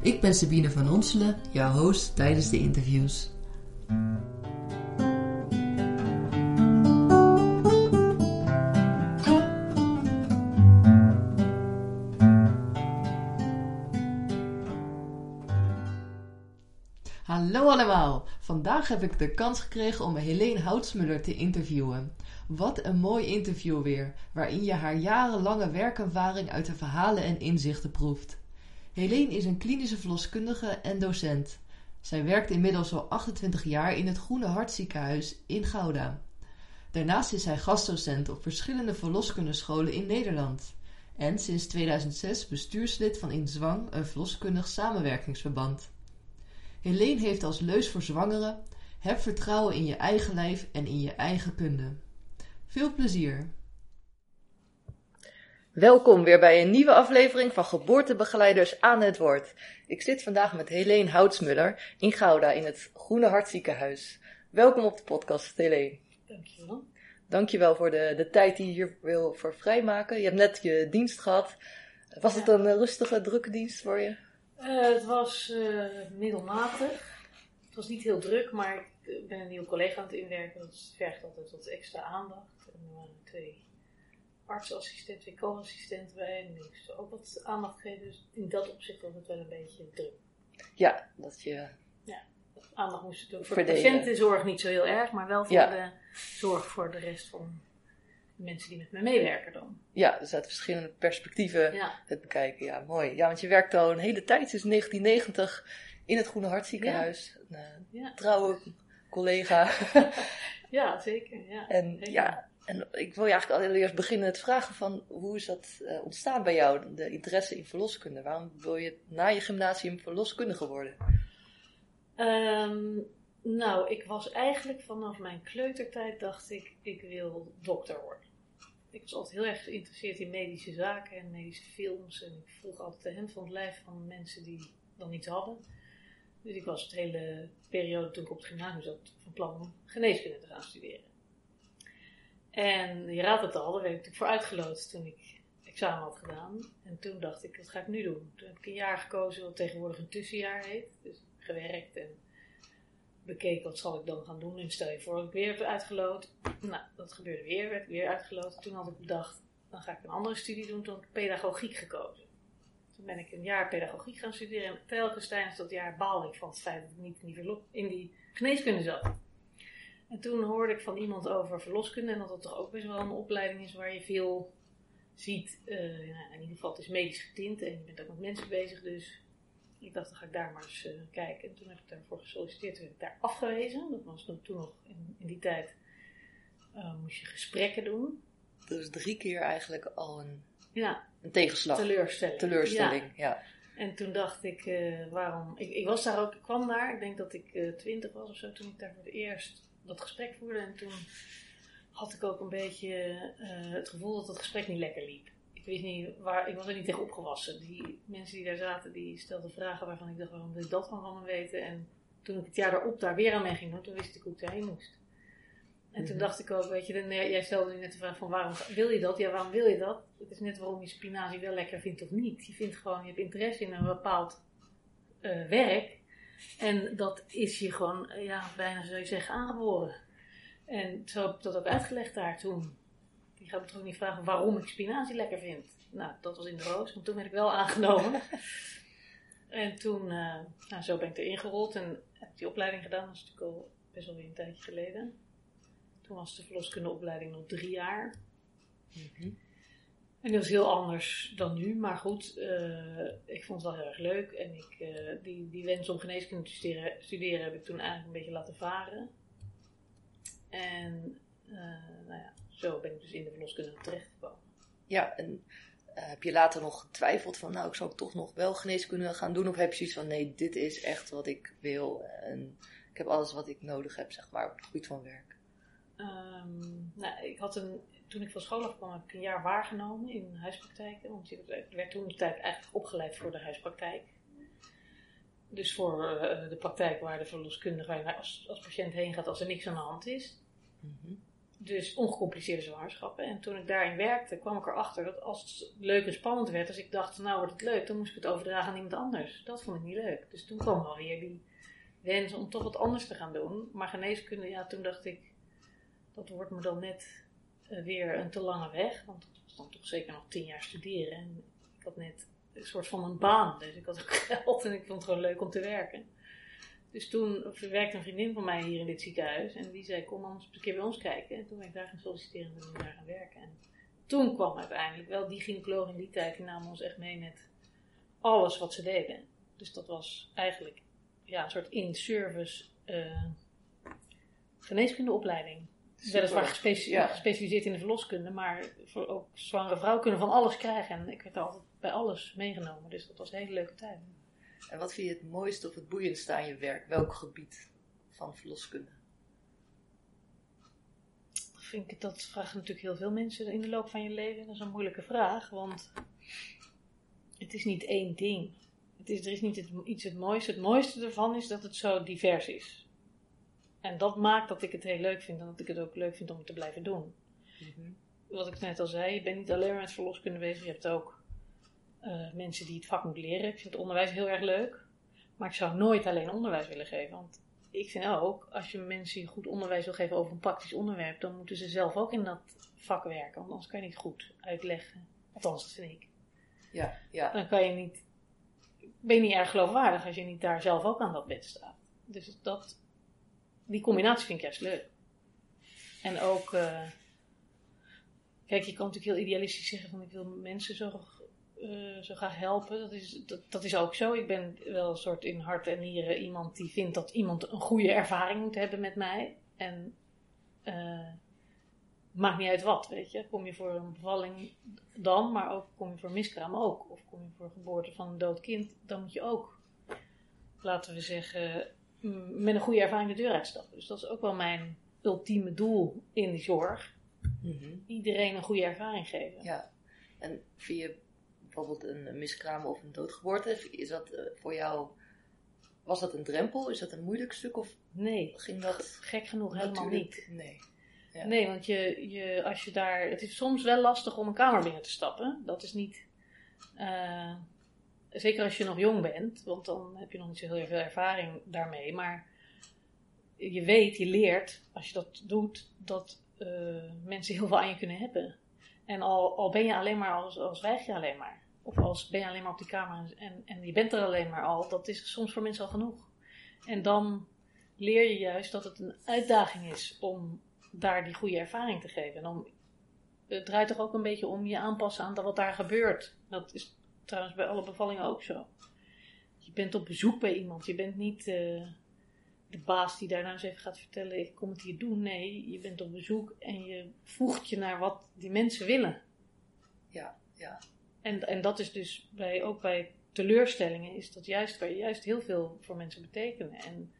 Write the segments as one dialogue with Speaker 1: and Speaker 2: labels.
Speaker 1: Ik ben Sabine van Onselen, jouw host tijdens de interviews. Hallo allemaal! Vandaag heb ik de kans gekregen om Helene Houtsmuller te interviewen. Wat een mooi interview weer, waarin je haar jarenlange werkervaring uit de verhalen en inzichten proeft. Helene is een klinische verloskundige en docent. Zij werkt inmiddels al 28 jaar in het Groene Hartziekenhuis in Gouda. Daarnaast is zij gastdocent op verschillende verloskundescholen in Nederland. En sinds 2006 bestuurslid van In Zwang, een verloskundig samenwerkingsverband. Helene heeft als leus voor zwangeren: heb vertrouwen in je eigen lijf en in je eigen kunde. Veel plezier! Welkom weer bij een nieuwe aflevering van Geboortebegeleiders aan het Woord. Ik zit vandaag met Helene Houtsmuller in Gouda in het Groene Hartziekenhuis. Welkom op de podcast, Helene.
Speaker 2: Dankjewel.
Speaker 1: Dankjewel voor de, de tijd die je hier wil voor vrijmaken. Je hebt net je dienst gehad. Was het een rustige, drukke dienst voor je?
Speaker 2: Uh, het was uh, middelmatig. Het was niet heel druk, maar ik ben een nieuwe collega aan het inwerken. Dat vergt altijd wat extra aandacht. En er waren twee artsassistenten, twee co-assistenten bij. En moesten ook wat aandacht geven. Dus in dat opzicht was het wel een beetje druk.
Speaker 1: Ja, dat je...
Speaker 2: Ja, aandacht moest doen. Voor
Speaker 1: Verdelen.
Speaker 2: de patiëntenzorg niet zo heel erg, maar wel voor
Speaker 1: Ja.
Speaker 2: de zorg voor de rest van de mensen die met me meewerken dan.
Speaker 1: Ja, dus uit verschillende perspectieven
Speaker 2: Ja,
Speaker 1: het bekijken. Ja, mooi. Ja, want je werkt al een hele tijd, sinds 1990, in het Groene Hartziekenhuis. Een eh,
Speaker 2: ja.
Speaker 1: trouwe collega.
Speaker 2: ja zeker. Ja.
Speaker 1: En
Speaker 2: Zeker.
Speaker 1: ja, en ik wil je eigenlijk allereerst beginnen met vragen van hoe is dat eh, ontstaan bij jou, de interesse in verloskunde? Waarom wil je na je gymnasium verloskundige worden?
Speaker 2: Ehm, nou, ik was eigenlijk vanaf mijn kleutertijd dacht ik, ik wil dokter worden. Ik was altijd heel erg geïnteresseerd in medische zaken en medische films. En ik vroeg altijd de hem van het lijf van mensen die dan iets hadden. Dus ik was de hele periode toen ik op het gymnasium zat van plan om geneeskunde te gaan studeren. En je raadt het al, daar werd ik natuurlijk voor uitgeloot toen ik examen had gedaan. En toen dacht ik, wat ga ik nu doen? Toen heb ik een jaar gekozen wat tegenwoordig een tussenjaar heet. Dus gewerkt en bekeken wat zal ik dan gaan doen. En stel je voor dat ik weer heb uitgeloot. Nou, dat gebeurde weer, werd ik weer uitgeloot. Toen had ik bedacht, dan ga ik een andere studie doen. Toen heb ik pedagogiek gekozen. Toen ben ik een jaar pedagogiek gaan studeren. En telkens tijdens dat jaar baalde ik van het feit dat ik niet in die, verlo- in die geneeskunde zat. En toen hoorde ik van iemand over verloskunde. En dat dat toch ook best wel een opleiding is waar je veel ziet. eh, ja, in ieder geval, het is medisch getint. En je bent ook met mensen bezig. Dus ik dacht, dan ga ik daar maar eens eh, kijken. En toen heb ik daarvoor gesolliciteerd. Toen werd ik daar afgewezen. Dat was toen, nog in, in die tijd. eh, moest je gesprekken doen.
Speaker 1: Dus drie keer eigenlijk al een,
Speaker 2: Ja,
Speaker 1: een tegenslag,
Speaker 2: teleurstelling.
Speaker 1: teleurstelling.
Speaker 2: Ja.
Speaker 1: Ja.
Speaker 2: En toen dacht ik, waarom? Ik, ik was daar ook, ik kwam daar, ik denk dat ik twintig was of zo, toen ik daar voor het eerst dat gesprek voerde. En toen had ik ook een beetje eh, het gevoel dat het gesprek niet lekker liep. Ik wist niet waar, ik was er niet tegen opgewassen. Die mensen die daar zaten, die stelden vragen waarvan ik dacht, waarom wil ik dat van van me weten? En toen ik het jaar daarop daar weer aan mee ging doen, toen wist ik hoe ik daarheen moest. En toen
Speaker 1: Mhm.
Speaker 2: dacht ik ook, weet je, dan, jij stelde nu net de vraag van waarom wil je dat? Ja, waarom wil je dat? Het is net waarom je spinazie wel lekker vindt of niet. Je vindt gewoon, je hebt interesse in een bepaald eh, werk. En dat is je gewoon, eh, ja, bijna zou je zeggen, aangeboren. En zo heb ik dat ook uitgelegd daar toen. Die gaat me toch niet vragen waarom ik spinazie lekker vind. Nou, dat was in de roos, want toen werd ik wel aangenomen. en toen, eh, nou, zo ben ik erin gerold en heb die opleiding gedaan. Dat is natuurlijk al best wel weer een tijdje geleden. Toen was de verloskundeopleiding nog drie jaar.
Speaker 1: Mhm.
Speaker 2: En dat was heel anders dan nu, maar goed, eh, ik vond het wel heel erg leuk. En ik, eh, die, die wens om geneeskunde te studeren, studeren heb ik toen eigenlijk een beetje laten varen. En eh, nou ja, zo ben ik dus in de verloskunde terechtgekomen.
Speaker 1: Ja, en heb je later nog getwijfeld van, nou, ik zou toch nog wel geneeskunde gaan doen? Of heb je zoiets van, nee, dit is echt wat ik wil en heb alles wat ik nodig heb, zeg maar, op het gebied van werk.
Speaker 2: Ehm, nou, ik had een, toen ik van school afkwam, heb ik een jaar waargenomen in huispraktijken. Want ik werd toen de tijd eigenlijk opgeleid voor de huispraktijk. Dus voor eh, de praktijk waar de verloskundige als, als patiënt heen gaat als er niks aan de hand is.
Speaker 1: Mhm.
Speaker 2: Dus ongecompliceerde zwangerschappen. En toen ik daarin werkte, kwam ik erachter dat als het leuk en spannend werd, als ik dacht, nou wordt het leuk, dan moest ik het overdragen aan iemand anders. Dat vond ik niet leuk. Dus toen kwam wel weer die wens om toch wat anders te gaan doen. Maar geneeskunde, ja, toen dacht ik, dat wordt me dan net weer een te lange weg. Want het was dan toch zeker nog tien jaar studeren. En ik had net een soort van een baan. Dus ik had ook geld en ik vond het gewoon leuk om te werken. Dus toen werkte een vriendin van mij hier in dit ziekenhuis. En die zei, kom anders een keer bij ons kijken. En toen ben ik daar gaan solliciteren en ben ik daar gaan werken. En toen kwam uiteindelijk wel die gynaecoloog in die tijd. Die nam ons echt mee met alles wat ze deden. Dus dat was eigenlijk ja, een soort in-service uh, geneeskundeopleiding. Weliswaar gespeci
Speaker 1: Ja.
Speaker 2: gespecialiseerd in de verloskunde, maar voor ook zwangere vrouwen kunnen van alles krijgen. En ik werd altijd bij alles meegenomen, dus dat was een hele leuke tijd.
Speaker 1: En wat vind je het mooiste of het boeiendste aan je werk? Welk gebied van verloskunde?
Speaker 2: Vind ik, dat vragen natuurlijk heel veel mensen in de loop van je leven. Dat is een moeilijke vraag, want het is niet één ding. Het is, er is niet het, iets het mooiste. Het mooiste ervan is dat het zo divers is. En dat maakt dat ik het heel leuk vind en dat ik het ook leuk vind om het te blijven doen. Wat ik net al zei, je bent niet alleen maar met verloskunde bezig. Je hebt ook eh, mensen die het vak moeten leren. Ik vind het onderwijs heel erg leuk. Maar ik zou nooit alleen onderwijs willen geven. Want ik vind ook, als je mensen goed onderwijs wil geven over een praktisch onderwerp, dan moeten ze zelf ook in dat vak werken. Want anders kan je niet goed uitleggen. Althans, dat vind ik.
Speaker 1: Ja, ja.
Speaker 2: Dan kan je niet, ben je niet erg geloofwaardig als je niet daar zelf ook aan dat bed staat. Dus dat, die combinatie vind ik juist leuk. En ook, eh, kijk, je kan natuurlijk heel idealistisch zeggen van ik wil mensen zo, eh, zo graag helpen. Dat is, dat, dat is ook zo. Ik ben wel een soort in hart en nieren iemand die vindt dat iemand een goede ervaring moet hebben met mij. En eh, maakt niet uit wat, weet je. Kom je voor een bevalling dan, maar ook kom je voor miskraam ook. Of kom je voor geboorte van een dood kind, dan moet je ook, laten we zeggen, met een goede ervaring de deur uitstappen. Dus dat is ook wel mijn ultieme doel in de zorg.
Speaker 1: Mhm.
Speaker 2: Iedereen een goede ervaring geven.
Speaker 1: ja. En je bijvoorbeeld een miskraam of een doodgeboorte, is dat eh, voor jou, was dat een drempel? Is dat een moeilijk stuk of
Speaker 2: Nee,
Speaker 1: ging dat
Speaker 2: gek genoeg helemaal
Speaker 1: natuurlijk-
Speaker 2: niet.
Speaker 1: Nee. Ja.
Speaker 2: Nee, want je, je, als je daar. Het is soms wel lastig om een kamer binnen te stappen. Dat is niet. eh, zeker als je nog jong bent, want dan heb je nog niet zo heel veel ervaring daarmee. Maar je weet, je leert, als je dat doet, dat eh, mensen heel veel aan je kunnen hebben. En al, al ben je alleen maar, als, als weig je alleen maar. Of als ben je alleen maar op die kamer en, en je bent er alleen maar al, dat is soms voor mensen al genoeg. En dan leer je juist dat het een uitdaging is om daar die goede ervaring te geven. En om, het draait toch ook een beetje om je aanpassen aan wat daar gebeurt. Dat is trouwens bij alle bevallingen ook zo. Je bent op bezoek bij iemand. Je bent niet eh, de baas die daar nou eens even gaat vertellen: ik kom het hier doen. Nee, je bent op bezoek en je voegt je naar wat die mensen willen.
Speaker 1: Ja, ja.
Speaker 2: En, en dat is dus bij, ook bij teleurstellingen, is dat juist waar je juist heel veel voor mensen betekenen. En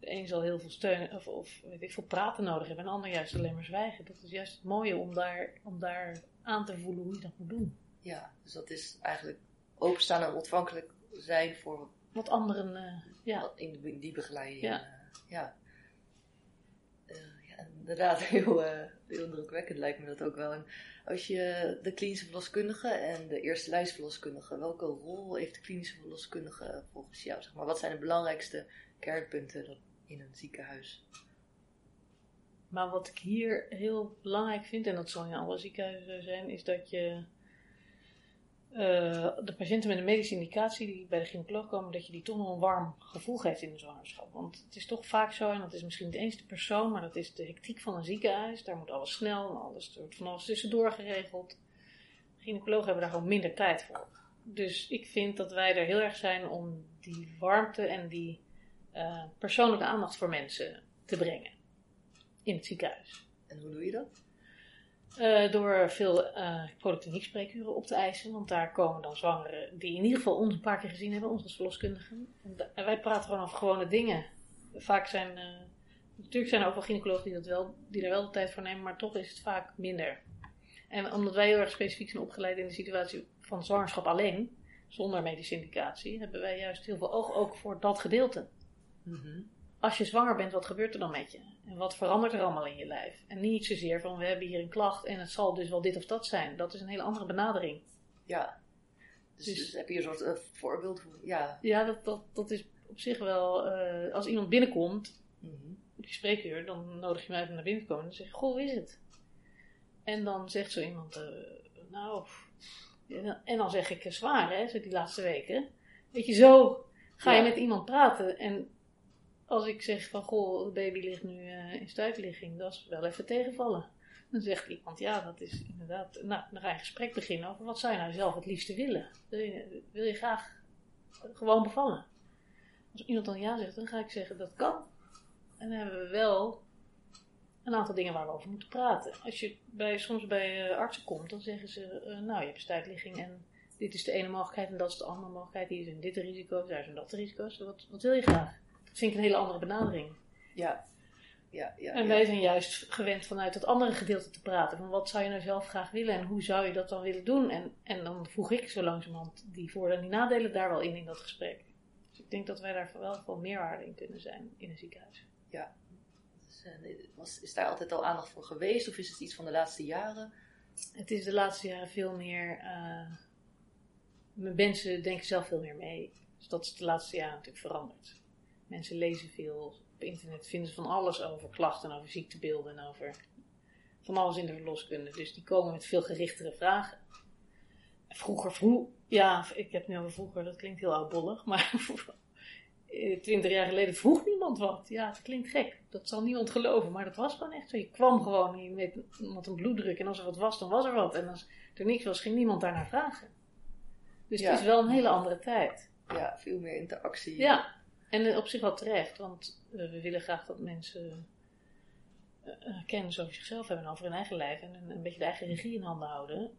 Speaker 2: de een zal heel veel steun of, of weet ik veel praten nodig hebben, en de ander juist alleen maar zwijgen. Dat is juist het mooie om daar, om daar aan te voelen hoe je dat moet doen.
Speaker 1: ja. Dus dat is eigenlijk openstaan en ontvankelijk zijn voor
Speaker 2: Wat anderen, eh, ja,
Speaker 1: in die, die begeleiding.
Speaker 2: Ja.
Speaker 1: eh, ja. Eh, ja, inderdaad, heel, heel indrukwekkend lijkt me dat ook wel. En als je de klinische verloskundige en de eerste lijstverloskundige, welke rol heeft de klinische verloskundige volgens jou? Zeg maar, wat zijn de belangrijkste kernpunten in een ziekenhuis?
Speaker 2: Maar wat ik hier heel belangrijk vind, en dat zal in alle ziekenhuizen zijn, is dat je de patiënten met een medische indicatie die bij de gynaecoloog komen, dat je die toch nog een warm gevoel geeft in de zwangerschap. Want het is toch vaak zo, en dat is misschien niet eens de persoon, maar dat is de hectiek van een ziekenhuis. Daar moet alles snel, en alles, wordt van alles tussendoor geregeld. Gynaecologen hebben daar gewoon minder tijd voor. Dus ik vind dat wij er heel erg zijn om die warmte en die eh, persoonlijke aandacht voor mensen te brengen in het ziekenhuis.
Speaker 1: En hoe doe je dat?
Speaker 2: Eh, door veel uh, spreekuren op te eisen. Want daar komen dan zwangeren die in ieder geval ons een paar keer gezien hebben, ons als verloskundigen. En, wij praten gewoon over gewone dingen. vaak zijn, uh, natuurlijk zijn er ook wel gynaecologen die, dat wel, die daar wel de tijd voor nemen, maar toch is het vaak minder. En omdat wij heel erg specifiek zijn opgeleid in de situatie van zwangerschap alleen, zonder medische indicatie, hebben wij juist heel veel oog ook voor dat gedeelte.
Speaker 1: Mhm.
Speaker 2: Als je zwanger bent, wat gebeurt er dan met je? En wat verandert er allemaal in je lijf? En niet zozeer van we hebben hier een klacht en het zal dus wel dit of dat zijn. Dat is een hele andere benadering.
Speaker 1: Ja. Dus,
Speaker 2: Dus-
Speaker 1: dus heb je een soort eh, voorbeeld voor. Ja.
Speaker 2: Ja, dat, dat, dat is op zich wel. eh, als iemand binnenkomt,
Speaker 1: Mhm.
Speaker 2: op je spreekuur, dan nodig je mij om naar binnen te komen. En dan zeg je: Goh, hoe is het? En dan zegt zo iemand: eh, Nou. En dan zeg ik: Zwaar, hè, zo die laatste weken. Weet je, zo ga je met iemand praten. En als ik zeg: van Goh, de baby ligt nu eh, in stuitligging, dat is wel even tegenvallen. Dan zegt iemand: Ja, dat is inderdaad. Nou, dan ga je een gesprek beginnen over wat zou je nou zelf het liefste willen. Wil je, graag gewoon bevallen? Als iemand dan ja zegt, dan ga ik zeggen dat kan. En dan hebben we wel een aantal dingen waar we over moeten praten. Als je bij, soms bij eh, artsen komt, dan zeggen ze: eh, Nou, je hebt stuitligging en dit is de ene mogelijkheid en dat is de andere mogelijkheid. Hier zijn dit de risico's, daar zijn dat de risico's. Wat, wat wil je graag? Dat vind ik een hele andere benadering.
Speaker 1: Ja. Ja, ja.
Speaker 2: En
Speaker 1: ja.
Speaker 2: wij zijn juist gewend vanuit dat andere gedeelte te praten. Van wat zou je nou zelf graag willen en hoe zou je dat dan willen doen? En, en dan voeg ik zo langzamerhand die voordelen en die nadelen daar wel in in dat gesprek. Dus ik denk dat wij daar wel van meerwaarde in kunnen zijn in een ziekenhuis.
Speaker 1: Dus, eh, was, is daar altijd al aandacht voor geweest of is het iets van de laatste jaren?
Speaker 2: Het is de laatste jaren veel meer. eh, mensen denken zelf veel meer mee. Dus dat is de laatste jaren natuurlijk veranderd. Mensen lezen veel op internet, vinden ze van alles over klachten, over ziektebeelden en over van alles in de verloskunde. Dus die komen met veel gerichtere vragen. Vroeger, vroeg, ja, ik heb nu over vroeger, dat klinkt heel oudbollig, maar twintig jaar geleden vroeg niemand wat. Ja, het klinkt gek, dat zal niemand geloven, maar dat was gewoon echt zo. Je kwam gewoon je met iemand een bloeddruk en als er wat was, dan was er wat. En als er niks was, ging niemand daarnaar vragen. Dus
Speaker 1: Ja.
Speaker 2: het is wel een hele andere tijd.
Speaker 1: Ja, veel meer interactie.
Speaker 2: Ja, en eh, op zich wel terecht, want eh, we willen graag dat mensen eh, kennis over zichzelf hebben en over hun eigen lijf en een, beetje de eigen regie in handen houden,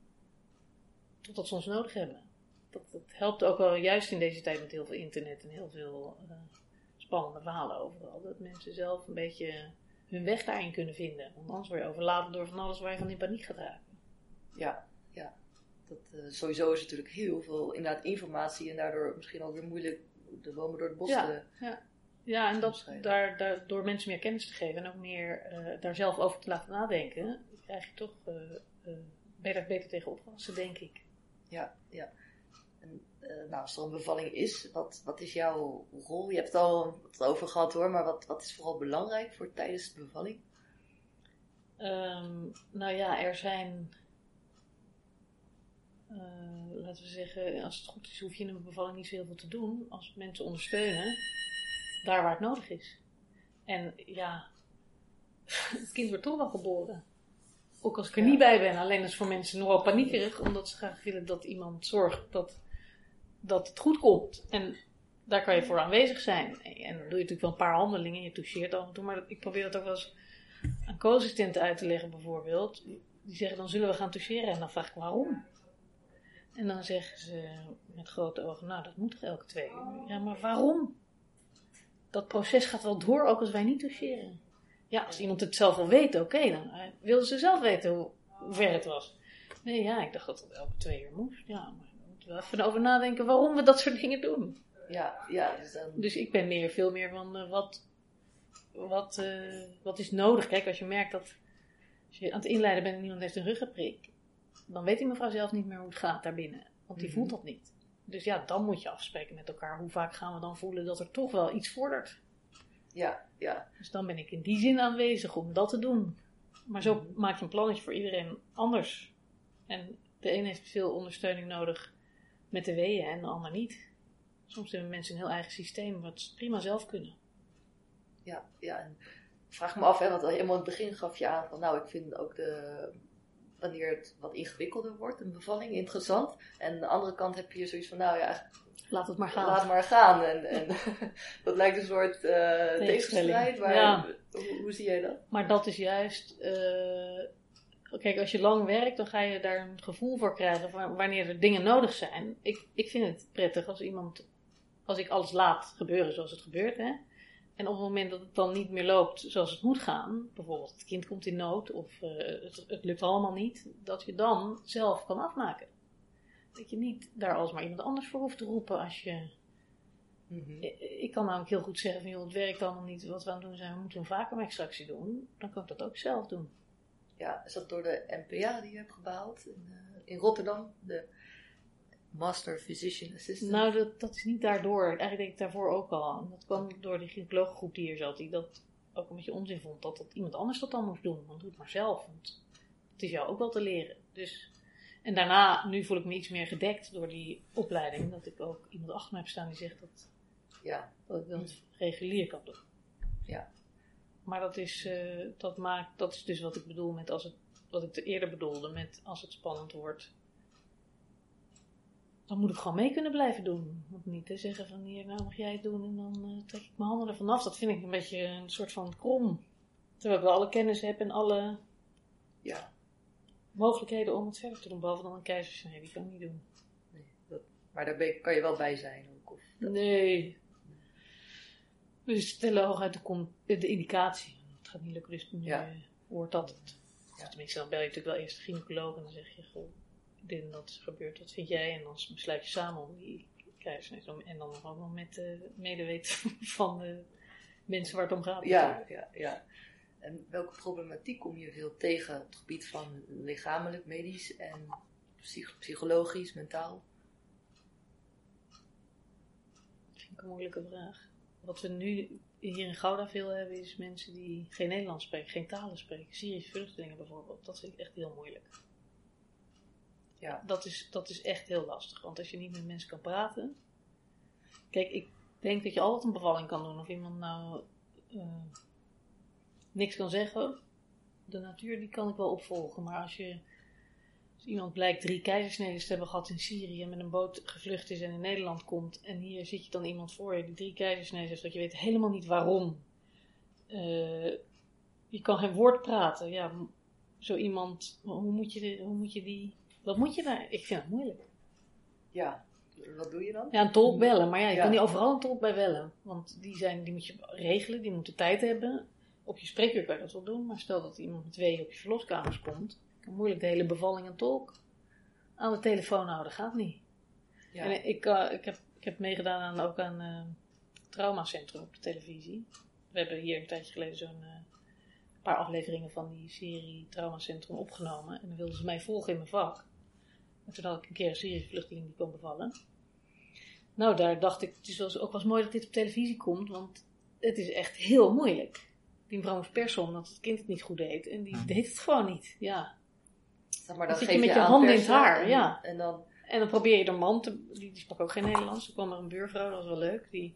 Speaker 2: totdat ze ons nodig hebben. Dat, dat helpt ook wel juist in deze tijd met heel veel internet en heel veel spannende verhalen overal, dat mensen zelf een beetje hun weg daarin kunnen vinden. Want anders word je overladen door van alles waar je van in paniek gaat raken.
Speaker 1: Ja, ja. Dat, sowieso is natuurlijk heel veel inderdaad informatie en daardoor misschien ook weer moeilijk de bomen door het bos
Speaker 2: Ja.
Speaker 1: te...
Speaker 2: Ja, en dat, daar, daar, door mensen meer kennis te geven en ook meer eh, daar zelf over te laten nadenken, krijg je toch eh eh, beter, beter tegen opgewassen, denk ik.
Speaker 1: Ja, ja. En, eh, nou, als er een bevalling is, wat, wat is jouw rol? Je hebt het al wat over gehad hoor, maar wat, wat is vooral belangrijk voor tijdens de bevalling?
Speaker 2: Ehm, nou ja, er zijn, eh, laten we zeggen, als het goed is, hoef je in een bevalling niet zo heel veel te doen. Als mensen ondersteunen, daar waar het nodig is. En ja, het kind wordt toch wel geboren. Ook als ik er
Speaker 1: Ja.
Speaker 2: niet bij ben. Alleen is voor mensen nogal paniekerig, omdat ze graag willen dat iemand zorgt dat, dat het goed komt. En daar kan je voor aanwezig zijn. En dan doe je natuurlijk wel een paar handelingen. Je toucheert af en toe. Maar ik probeer dat ook wel eens aan co-assistenten uit te leggen bijvoorbeeld. Die zeggen dan zullen we gaan toucheren. En dan vraag ik waarom. En dan zeggen ze met grote ogen, nou dat moet toch elke twee uur. Ja, maar waarom? Dat proces gaat wel door ook als wij niet toucheren. Ja, als iemand het zelf wil weten, oké, dan eh, wilden ze zelf weten hoe, hoe ver het was. Nee, ja, ik dacht dat het elke twee uur moest. Ja, maar we moeten wel even over nadenken waarom we dat soort dingen doen.
Speaker 1: Ja, ja, dus dan...
Speaker 2: Dus ik ben meer, veel meer van eh, wat, wat, eh, wat is nodig. Kijk, als je merkt dat als je aan het inleiden bent en iemand heeft een ruggenprik, dan weet die mevrouw zelf niet meer hoe het gaat daarbinnen. Want die
Speaker 1: Mhm.
Speaker 2: voelt dat niet. Dus ja, dan moet je afspreken met elkaar. Hoe vaak gaan we dan voelen dat er toch wel iets vordert?
Speaker 1: Ja, ja,
Speaker 2: Dus dan ben ik in die zin aanwezig om dat te doen. Maar zo
Speaker 1: Mhm.
Speaker 2: maak je een plannetje voor iedereen anders. En de een heeft veel ondersteuning nodig met de weeën en de ander niet. Soms hebben mensen een heel eigen systeem wat ze prima zelf kunnen.
Speaker 1: ja, ja. En vraag me af, hè, want helemaal in het begin gaf je aan van, nou, ik vind ook de, wanneer het wat ingewikkelder wordt, een bevalling, interessant. En aan de andere kant heb je zoiets van, nou ja,
Speaker 2: Laat het maar gaan.
Speaker 1: laat maar gaan. En, en dat lijkt een soort eh tegenstrijd. Maar
Speaker 2: Ja.
Speaker 1: hoe, hoe zie jij dat?
Speaker 2: Maar dat is juist. eh, kijk, als je lang werkt, dan ga je daar een gevoel voor krijgen van wanneer er dingen nodig zijn. Ik, ik vind het prettig als iemand. Als ik alles laat gebeuren zoals het gebeurt, hè. En op het moment dat het dan niet meer loopt zoals het moet gaan, bijvoorbeeld het kind komt in nood of eh, het, het lukt allemaal niet, dat je dan zelf kan afmaken. Dat je niet daar alsmaar iemand anders voor hoeft te roepen als je.
Speaker 1: Mhm.
Speaker 2: Ik- Ik kan namelijk heel goed zeggen van joh, het werkt allemaal niet wat we aan het doen zijn, we moeten een vacuümextractie doen. Dan kan ik dat ook zelf doen.
Speaker 1: Ja, is dat door de NPA die je hebt gehaald in, eh, in Rotterdam? De Master Physician Assistant?
Speaker 2: Nou, dat, dat is niet daardoor. Eigenlijk deed ik daarvoor ook al aan. Dat kwam door die gynaecologengroep die hier zat, die dat ook een beetje onzin vond. Dat, dat iemand anders dat dan moest doen. Want doe het maar zelf. Want het is jou ook wel te leren. Dus, en daarna, nu voel ik me iets meer gedekt door die opleiding. Dat ik ook iemand achter me heb staan die zegt dat,
Speaker 1: Ja,
Speaker 2: dat ik dat regulier kan doen.
Speaker 1: Ja.
Speaker 2: Maar dat is, eh, dat maakt, dat is dus wat ik bedoel met als het, wat ik eerder bedoelde met als het spannend wordt. Dan moet ik gewoon mee kunnen blijven doen. Want niet te zeggen van hier, nou mag jij het doen en dan eh, trek ik mijn handen ervan af. Dat vind ik een beetje een soort van krom. Terwijl ik wel alle kennis heb en alle
Speaker 1: ja.
Speaker 2: mogelijkheden om het verder te doen. Behalve dan een keizersnede, die kan ik niet doen.
Speaker 1: Nee, dat, maar daar je- kan je wel bij zijn ook. Of,
Speaker 2: Nee. We stellen hooguit de, indicatie. Het gaat niet lukken, dus nu
Speaker 1: Ja.
Speaker 2: eh, wordt dat het.
Speaker 1: Ja.
Speaker 2: Tenminste, dan bel je natuurlijk wel eerst de gynaecoloog en dan zeg je, goh, dit en dat is gebeurd, wat vind jij? En dan besluit je samen om die doen. En dan nog ook nog met de medeweten van de mensen waar het om gaat.
Speaker 1: ja, ja, ja. En welke problematiek kom je veel tegen op het gebied van lichamelijk, medisch en psych- psychologisch, mentaal?
Speaker 2: Dat vind ik een moeilijke vraag. Wat we nu hier in Gouda veel hebben, is mensen die geen Nederlands spreken, geen talen spreken. Syrische vluchtelingen bijvoorbeeld. Dat vind ik echt heel moeilijk.
Speaker 1: Ja.
Speaker 2: Dat is, dat is echt heel lastig. Want als je niet met mensen kan praten. Kijk, ik denk dat je altijd een bevalling kan doen. Of iemand nou eh, niks kan zeggen. De natuur die kan ik wel opvolgen. Maar als je. Als iemand blijkt drie keizersneden te hebben gehad in Syrië. en met een boot gevlucht is en in Nederland komt. en hier zit je dan iemand voor je die drie keizersneden heeft. dat je weet helemaal niet waarom. Eh, je kan geen woord praten. Ja, zo iemand. Hoe moet je, hoe moet je die. Wat moet je daar? Ik vind het moeilijk.
Speaker 1: Ja, wat doe je dan?
Speaker 2: Ja, een tolk bellen. Maar ja, je
Speaker 1: Ja.
Speaker 2: kan niet overal een tolk bij bellen. Want die, zijn, die moet je regelen, die moeten tijd hebben. Op je spreekuur kan je dat wel doen. Maar stel dat iemand met weeën op je verloskamers komt. kan moeilijk de hele bevalling een tolk aan de telefoon houden. Gaat niet.
Speaker 1: Ja.
Speaker 2: En ik, eh, ik, heb, ik heb meegedaan aan, ook aan eh traumacentrum op de televisie. We hebben hier een tijdje geleden zo'n eh, paar afleveringen van die serie Traumacentrum opgenomen. En dan wilden ze mij volgen in mijn vak. En toen had ik een keer een Syrische vluchteling die kon bevallen. Nou, daar dacht ik, het is wel eens- ook wel eens mooi dat dit op televisie komt, want het is echt heel moeilijk. Die mevrouw moest persen omdat het kind het niet goed deed. En die deed het gewoon niet, ja.
Speaker 1: Zeg maar,
Speaker 2: Dan
Speaker 1: dan
Speaker 2: zit je met je handen in het haar,
Speaker 1: en,
Speaker 2: ja.
Speaker 1: En dan,
Speaker 2: En dan probeer je de man te... Die, die sprak ook geen Nederlands. Er kwam er een buurvrouw, dat was wel leuk. Die,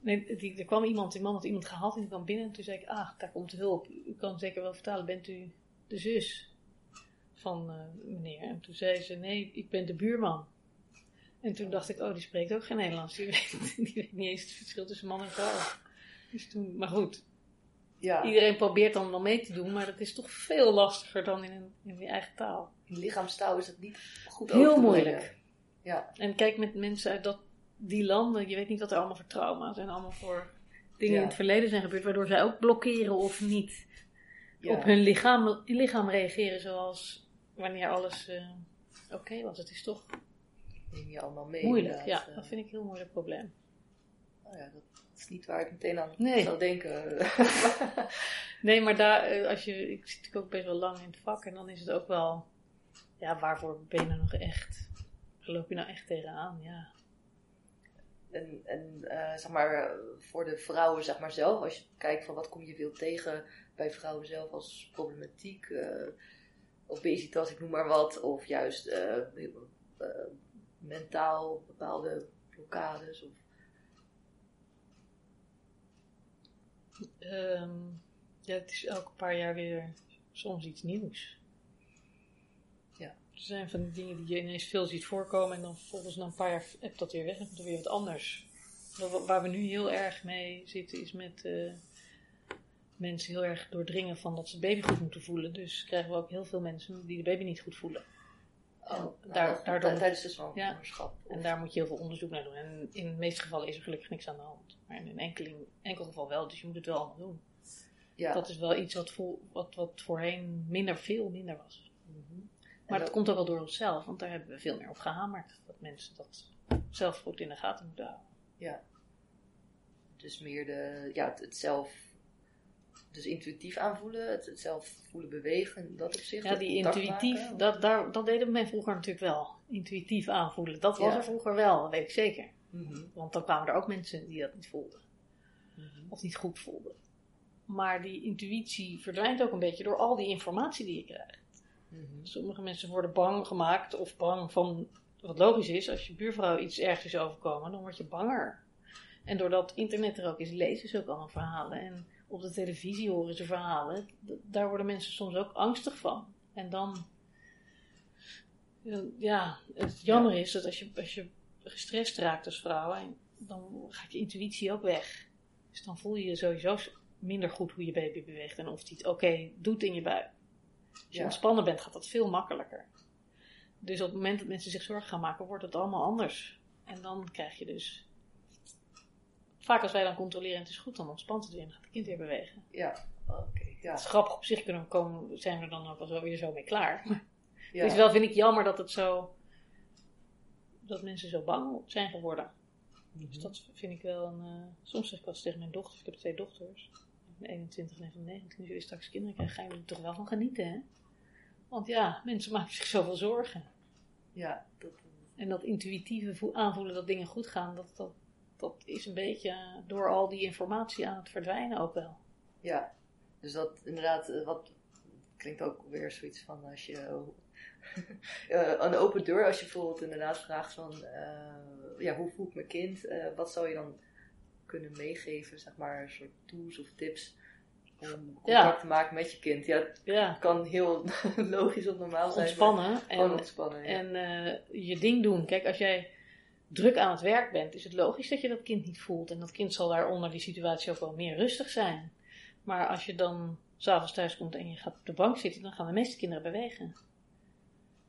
Speaker 2: nee, die, er kwam iemand, die man had iemand gehaald en die kwam binnen. En toen zei ik, ah, daar komt de hulp. U kan zeker wel vertalen, bent u de zus van eh, meneer? En toen zei ze, nee, ik ben de buurman. En toen dacht ik, oh, die spreekt ook geen Nederlands. Die weet, die weet niet eens het verschil tussen man en vrouw. Dus toen, maar goed,
Speaker 1: ja,
Speaker 2: iedereen probeert dan wel mee te doen, maar dat is toch veel lastiger dan in, een, in je eigen taal.
Speaker 1: in lichaamstaal is het niet goed
Speaker 2: Heel
Speaker 1: over te brengen.
Speaker 2: moeilijk.
Speaker 1: Ja,
Speaker 2: En kijk met mensen uit dat, die landen, je weet niet wat er allemaal voor trauma's en allemaal voor dingen
Speaker 1: Ja.
Speaker 2: in het verleden zijn gebeurd, waardoor zij ook blokkeren of niet
Speaker 1: ja.
Speaker 2: op hun lichaam, lichaam reageren zoals wanneer alles eh, oké was. Het is toch
Speaker 1: neem je allemaal mee.
Speaker 2: moeilijk. Ja,
Speaker 1: Eh,
Speaker 2: dat vind ik een heel moeilijk probleem.
Speaker 1: nou ja, dat is niet waar ik meteen aan
Speaker 2: Nee.
Speaker 1: zou denken.
Speaker 2: Nee, maar daar, eh, als je, ik zit natuurlijk ook best wel lang in het vak en dan is het ook wel, ja, waarvoor ben je nou nog echt? Waar loop je nou echt tegenaan? Ja.
Speaker 1: en en zeg maar, voor de vrouwen zeg maar zelf, als je kijkt van wat kom je veel tegen bij vrouwen zelf als problematiek, obesitas, ik noem maar wat, of juist eh, eh, mentaal bepaalde blokkades. Of,
Speaker 2: Ehm, ja, het is elke paar jaar weer soms iets nieuws.
Speaker 1: Ja.
Speaker 2: Er zijn van die dingen die je ineens veel ziet voorkomen en dan volgens na een paar jaar heb dat weer weg en er weer wat anders. Wa- Waar we nu heel erg mee zitten is met eh, mensen heel erg doordringen van dat ze het baby goed moeten voelen. Dus krijgen we ook heel veel mensen die de baby niet goed voelen. En
Speaker 1: Oh,
Speaker 2: daar-
Speaker 1: nou,
Speaker 2: daardoor-
Speaker 1: tij- tijdens de zwangerschap.
Speaker 2: En daar moet je heel veel onderzoek naar doen. En in de meeste gevallen is er gelukkig niks aan de hand. Maar in een enkeling, enkel geval wel, dus je moet het wel allemaal doen.
Speaker 1: ja.
Speaker 2: Dat is wel iets wat, vo- wat, wat voorheen minder, veel minder was.
Speaker 1: Mhm.
Speaker 2: Maar
Speaker 1: dat-
Speaker 2: dat komt ook wel door onszelf, want daar hebben we veel meer op gehamerd. Dat mensen dat zelf goed in de gaten moeten houden.
Speaker 1: Ja. Dus meer de, ja, het, het zelf, dus intuïtief aanvoelen, het, zelf voelen bewegen, dat opzicht.
Speaker 2: Ja,
Speaker 1: dat
Speaker 2: die intuïtief,
Speaker 1: maken.
Speaker 2: dat, daar, dat deden men vroeger natuurlijk wel. Intuïtief aanvoelen. Dat was
Speaker 1: Ja.
Speaker 2: er vroeger wel, dat weet ik zeker.
Speaker 1: Mhm.
Speaker 2: Want dan kwamen er ook mensen die dat niet voelden.
Speaker 1: Mhm.
Speaker 2: Of niet goed voelden. Maar die intuïtie verdwijnt ook een beetje door al die informatie die je krijgt.
Speaker 1: Mhm.
Speaker 2: Sommige mensen worden bang gemaakt of bang van, wat logisch is, als je buurvrouw iets ergs is overkomen, dan word je banger. En doordat internet er ook is, lezen ze ook allemaal verhalen. En op de televisie horen ze verhalen. Daar worden mensen soms ook angstig van. En dan, ja, het jammer is dat als je, als je gestrest raakt als vrouw, dan gaat je intuïtie ook weg. Dus dan voel je je sowieso minder goed hoe je baby beweegt en of het iets oké doet in je buik. Als je
Speaker 1: Ja.
Speaker 2: ontspannen bent, gaat dat veel makkelijker. Dus op het moment dat mensen zich zorgen gaan maken, wordt het allemaal anders. En dan krijg je dus. Vaak als wij dan controleren en het is goed, dan ontspant het weer en gaat het kind weer bewegen.
Speaker 1: Ja, oké. Ja.
Speaker 2: Het is grappig op zich kunnen we komen, zijn we er dan ook wel weer zo mee klaar. Maar
Speaker 1: Ja.
Speaker 2: het is wel, vind ik jammer dat het zo. dat mensen zo bang zijn geworden.
Speaker 1: Mhm.
Speaker 2: Dus dat vind ik wel een. eh, soms zeg ik wel eens tegen mijn dochters, ik heb twee dochters, van 21 en van 19, als jullie straks kinderen krijgen, gaan jullie er toch wel van genieten, hè? Want ja, mensen maken zich zoveel zorgen.
Speaker 1: Ja, dat,
Speaker 2: En dat intuïtieve vo- aanvoelen dat dingen goed gaan, dat, dat, dat is een beetje door al die informatie aan het verdwijnen ook wel.
Speaker 1: ja. Dus dat inderdaad, eh, wat klinkt ook weer zoiets van als je eh, een open deur, als je bijvoorbeeld inderdaad vraagt van, eh, ja, hoe voelt mijn kind? Wat zou je dan kunnen meegeven, zeg maar, een soort tools of tips om contact
Speaker 2: Ja.
Speaker 1: te maken met je kind? Ja, het
Speaker 2: Ja,
Speaker 1: kan heel logisch of normaal zijn.
Speaker 2: ontspannen en,
Speaker 1: ontspannen, ja.
Speaker 2: en je ding doen. Kijk, als jij druk aan het werk bent, is het logisch dat je dat kind niet voelt. En dat kind zal daar onder die situatie ook wel meer rustig zijn. Maar als je dan s'avonds thuis komt en je gaat op de bank zitten, dan gaan de meeste kinderen bewegen.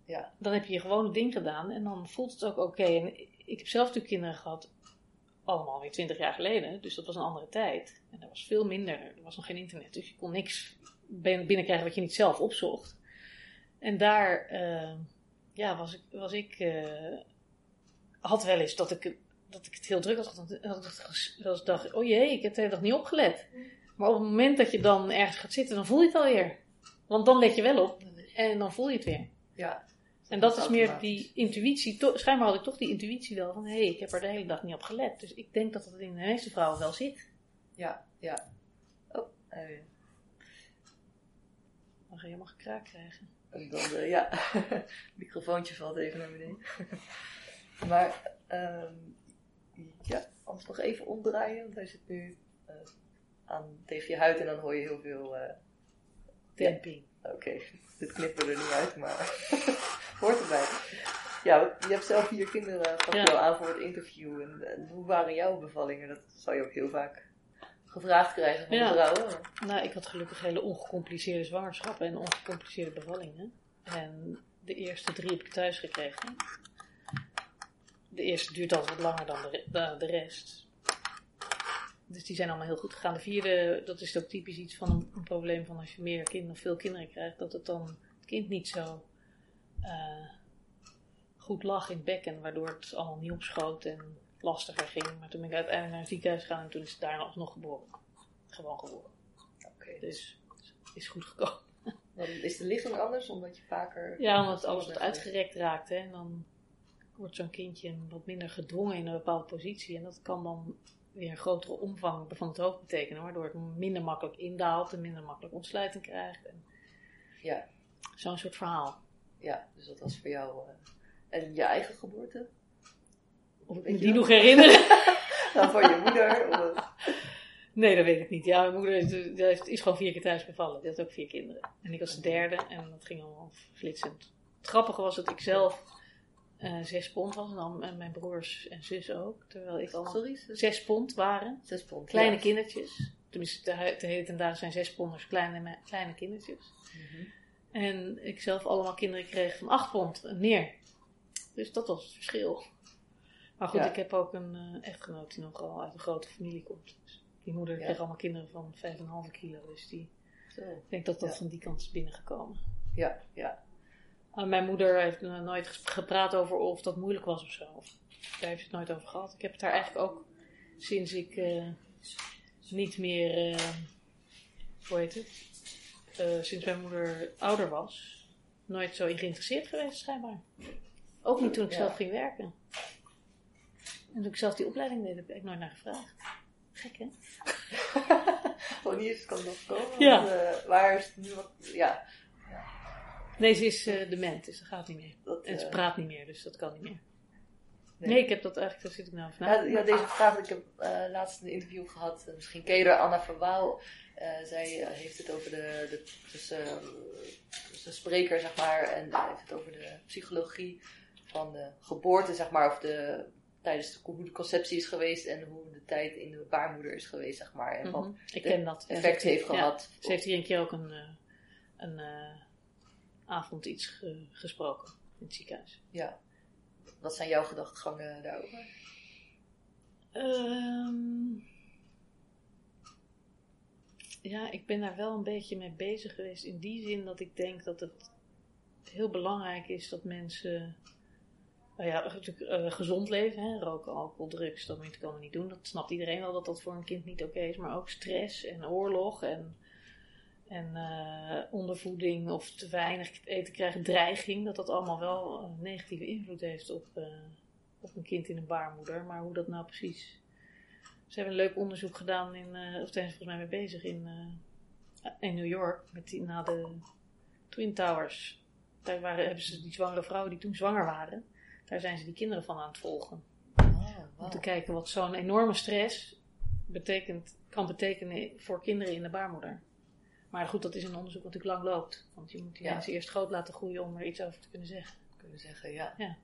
Speaker 1: Ja.
Speaker 2: Dan heb je je gewone ding gedaan en dan voelt het ook oké. En ik heb zelf natuurlijk kinderen gehad, allemaal weer twintig jaar geleden. Dus dat was een andere tijd. En er was veel minder, er was nog geen internet. Dus je kon niks bin- binnenkrijgen wat je niet zelf opzocht. En daar eh, ja, was ik, was ik eh, had wel eens dat ik, dat ik het heel druk had gehad. Dat ik dacht- dat oh jee, ik heb de hele dag niet opgelet. Maar op het moment dat je dan ergens gaat zitten, dan voel je het alweer. Want dan let je wel op en dan voel je het weer.
Speaker 1: Ja.
Speaker 2: En dat is meer die intuïtie. To- Schijnbaar had ik toch die intuïtie wel van, hé, hey, ik heb er de hele dag niet op gelet. Dus ik denk dat het in de meeste vrouwen wel zit.
Speaker 1: Ja, ja. Oh, eh,
Speaker 2: Dan ga je helemaal gekraakt krijgen.
Speaker 1: En dan, ja, microfoontje valt even naar beneden. Maar, ehm, ja, anders nog even omdraaien, want hij zit nu eh, aan, tegen je huid en dan hoor je heel veel. eh,
Speaker 2: Damping.
Speaker 1: Oké, dit knippen er niet uit, maar hoort erbij. Ja, je hebt zelf vier kinderen, gaf je
Speaker 2: Ja.
Speaker 1: al aan voor het interview. En, en hoe waren jouw bevallingen? Dat zou je ook heel vaak gevraagd krijgen van
Speaker 2: Ja.
Speaker 1: vrouwen.
Speaker 2: Nou, ik had gelukkig hele ongecompliceerde zwangerschappen en ongecompliceerde bevallingen. En de eerste drie heb ik thuis gekregen. De eerste duurt altijd wat langer dan de, dan de rest. Dus die zijn allemaal heel goed gegaan. De vierde, dat is ook typisch iets van een, een probleem van als je meer kinderen of veel kinderen krijgt, dat het dan het kind niet zo eh, goed lag in het bekken, waardoor het allemaal niet opschoot en lastiger ging. Maar toen ben ik uiteindelijk naar het ziekenhuis gegaan en toen is het daar alsnog geboren. Gewoon geboren.
Speaker 1: Oké,
Speaker 2: Dus het is goed gekomen.
Speaker 1: dan is de ligging anders, omdat je vaker...
Speaker 2: Ja, omdat alles wat uitgerekt raakt. Hè, en dan wordt zo'n kindje wat minder gedwongen in een bepaalde positie. En dat kan dan weer een grotere omvang van het hoofd betekenen. Waardoor het minder makkelijk indaalt en minder makkelijk ontsluiting krijgt. En
Speaker 1: Ja,
Speaker 2: Zo'n soort verhaal.
Speaker 1: ja, dus dat was voor jou... eh, en je eigen geboorte?
Speaker 2: Of ik die nog herinneren?
Speaker 1: Nou, voor je moeder? Of,
Speaker 2: nee, dat weet ik niet. Ja, mijn moeder is, is gewoon vier keer thuis bevallen. Die had ook vier kinderen. En ik was de derde en dat ging allemaal flitsend. Het grappige was dat ik zelf eh, zes pond was. En, dan, en mijn broers en zus ook. Terwijl ik allemaal
Speaker 1: sorry? Zes,
Speaker 2: zes pond waren.
Speaker 1: zes pond.
Speaker 2: Kleine
Speaker 1: ja.
Speaker 2: kindertjes. Tenminste, de, de hele ten dagen zijn zes ponders kleine, kleine kindertjes.
Speaker 1: Mhm.
Speaker 2: En ik zelf allemaal kinderen kreeg van 8 pond en meer. Dus dat was het verschil. Maar goed,
Speaker 3: Ja.
Speaker 2: ik heb ook een eh, echtgenoot die nogal uit een grote familie komt. Dus die moeder
Speaker 3: Ja.
Speaker 2: kreeg allemaal kinderen van 5,5 kilo. Dus die,
Speaker 3: Zo.
Speaker 2: ik denk dat dat van die kant is binnengekomen.
Speaker 3: Ja, ja.
Speaker 2: Maar mijn moeder heeft nooit gepraat over of dat moeilijk was of zo. Daar heeft ze het nooit over gehad. Ik heb het daar eigenlijk ook sinds ik eh, niet meer, eh, hoe heet het, Eh, sinds mijn moeder ouder was, nooit zo in geïnteresseerd geweest schijnbaar. Ook niet toen ik
Speaker 3: Ja.
Speaker 2: zelf ging werken. En toen ik zelf die opleiding deed, heb ik nooit naar gevraagd. Gek hè?
Speaker 3: Wanneer is het kan nog komen?
Speaker 2: Ja.
Speaker 3: Want, waar is het nu wat... Ja.
Speaker 2: Nee, ze is eh, dement, dus dat gaat niet meer.
Speaker 3: Dat,
Speaker 2: En ze
Speaker 3: eh,
Speaker 2: praat niet meer, dus dat kan niet meer.
Speaker 3: nee.
Speaker 2: Nee, ik heb dat eigenlijk, daar zit ik nou na.
Speaker 3: Ja, deze vraag, ik heb eh, laatst een interview gehad, eh, misschien ken je haar, Anna Verwaal. Zij heeft het over de, de tussen, tussen spreker, zeg maar, en heeft het over de psychologie van de geboorte, zeg maar, of de, tijdens de, hoe de conceptie is geweest en hoe de tijd in de baarmoeder is geweest, zeg maar. En wat
Speaker 2: Mhm, Ik
Speaker 3: de
Speaker 2: ken dat.
Speaker 3: effect heeft
Speaker 2: ja.
Speaker 3: gehad.
Speaker 2: Ze heeft hier een keer ook een, een avond iets ge- gesproken in het ziekenhuis.
Speaker 3: Ja. Wat zijn jouw gedachtegangen daarover?
Speaker 2: Ehm, ja, ik ben daar wel een beetje mee bezig geweest. In die zin dat ik denk dat het heel belangrijk is dat mensen. Nou ja, natuurlijk eh, gezond leven, hè? roken, alcohol, drugs, dat moet je allemaal niet doen. Dat snapt iedereen wel dat dat voor een kind niet oké is. Maar ook stress en oorlog en, en eh, ondervoeding of te weinig eten krijgen, dreiging. Dat dat allemaal wel een negatieve invloed heeft op, eh, op een kind in een baarmoeder. Maar hoe dat nou precies ze hebben een leuk onderzoek gedaan, in, eh, of zijn ze volgens mij mee bezig, in, in New York. Met die, na de Twin Towers. Daar waren, hebben ze die zwangere vrouwen die toen zwanger waren. Daar zijn ze die kinderen van aan het volgen.
Speaker 3: Oh,
Speaker 2: Om te kijken wat zo'n enorme stress betekent, kan betekenen voor kinderen in de baarmoeder. Maar goed, dat is een onderzoek wat natuurlijk lang loopt. Want je moet die
Speaker 3: Ja.
Speaker 2: mensen eerst groot laten groeien om er iets over te kunnen zeggen.
Speaker 3: kunnen zeggen, ja.
Speaker 2: Ja.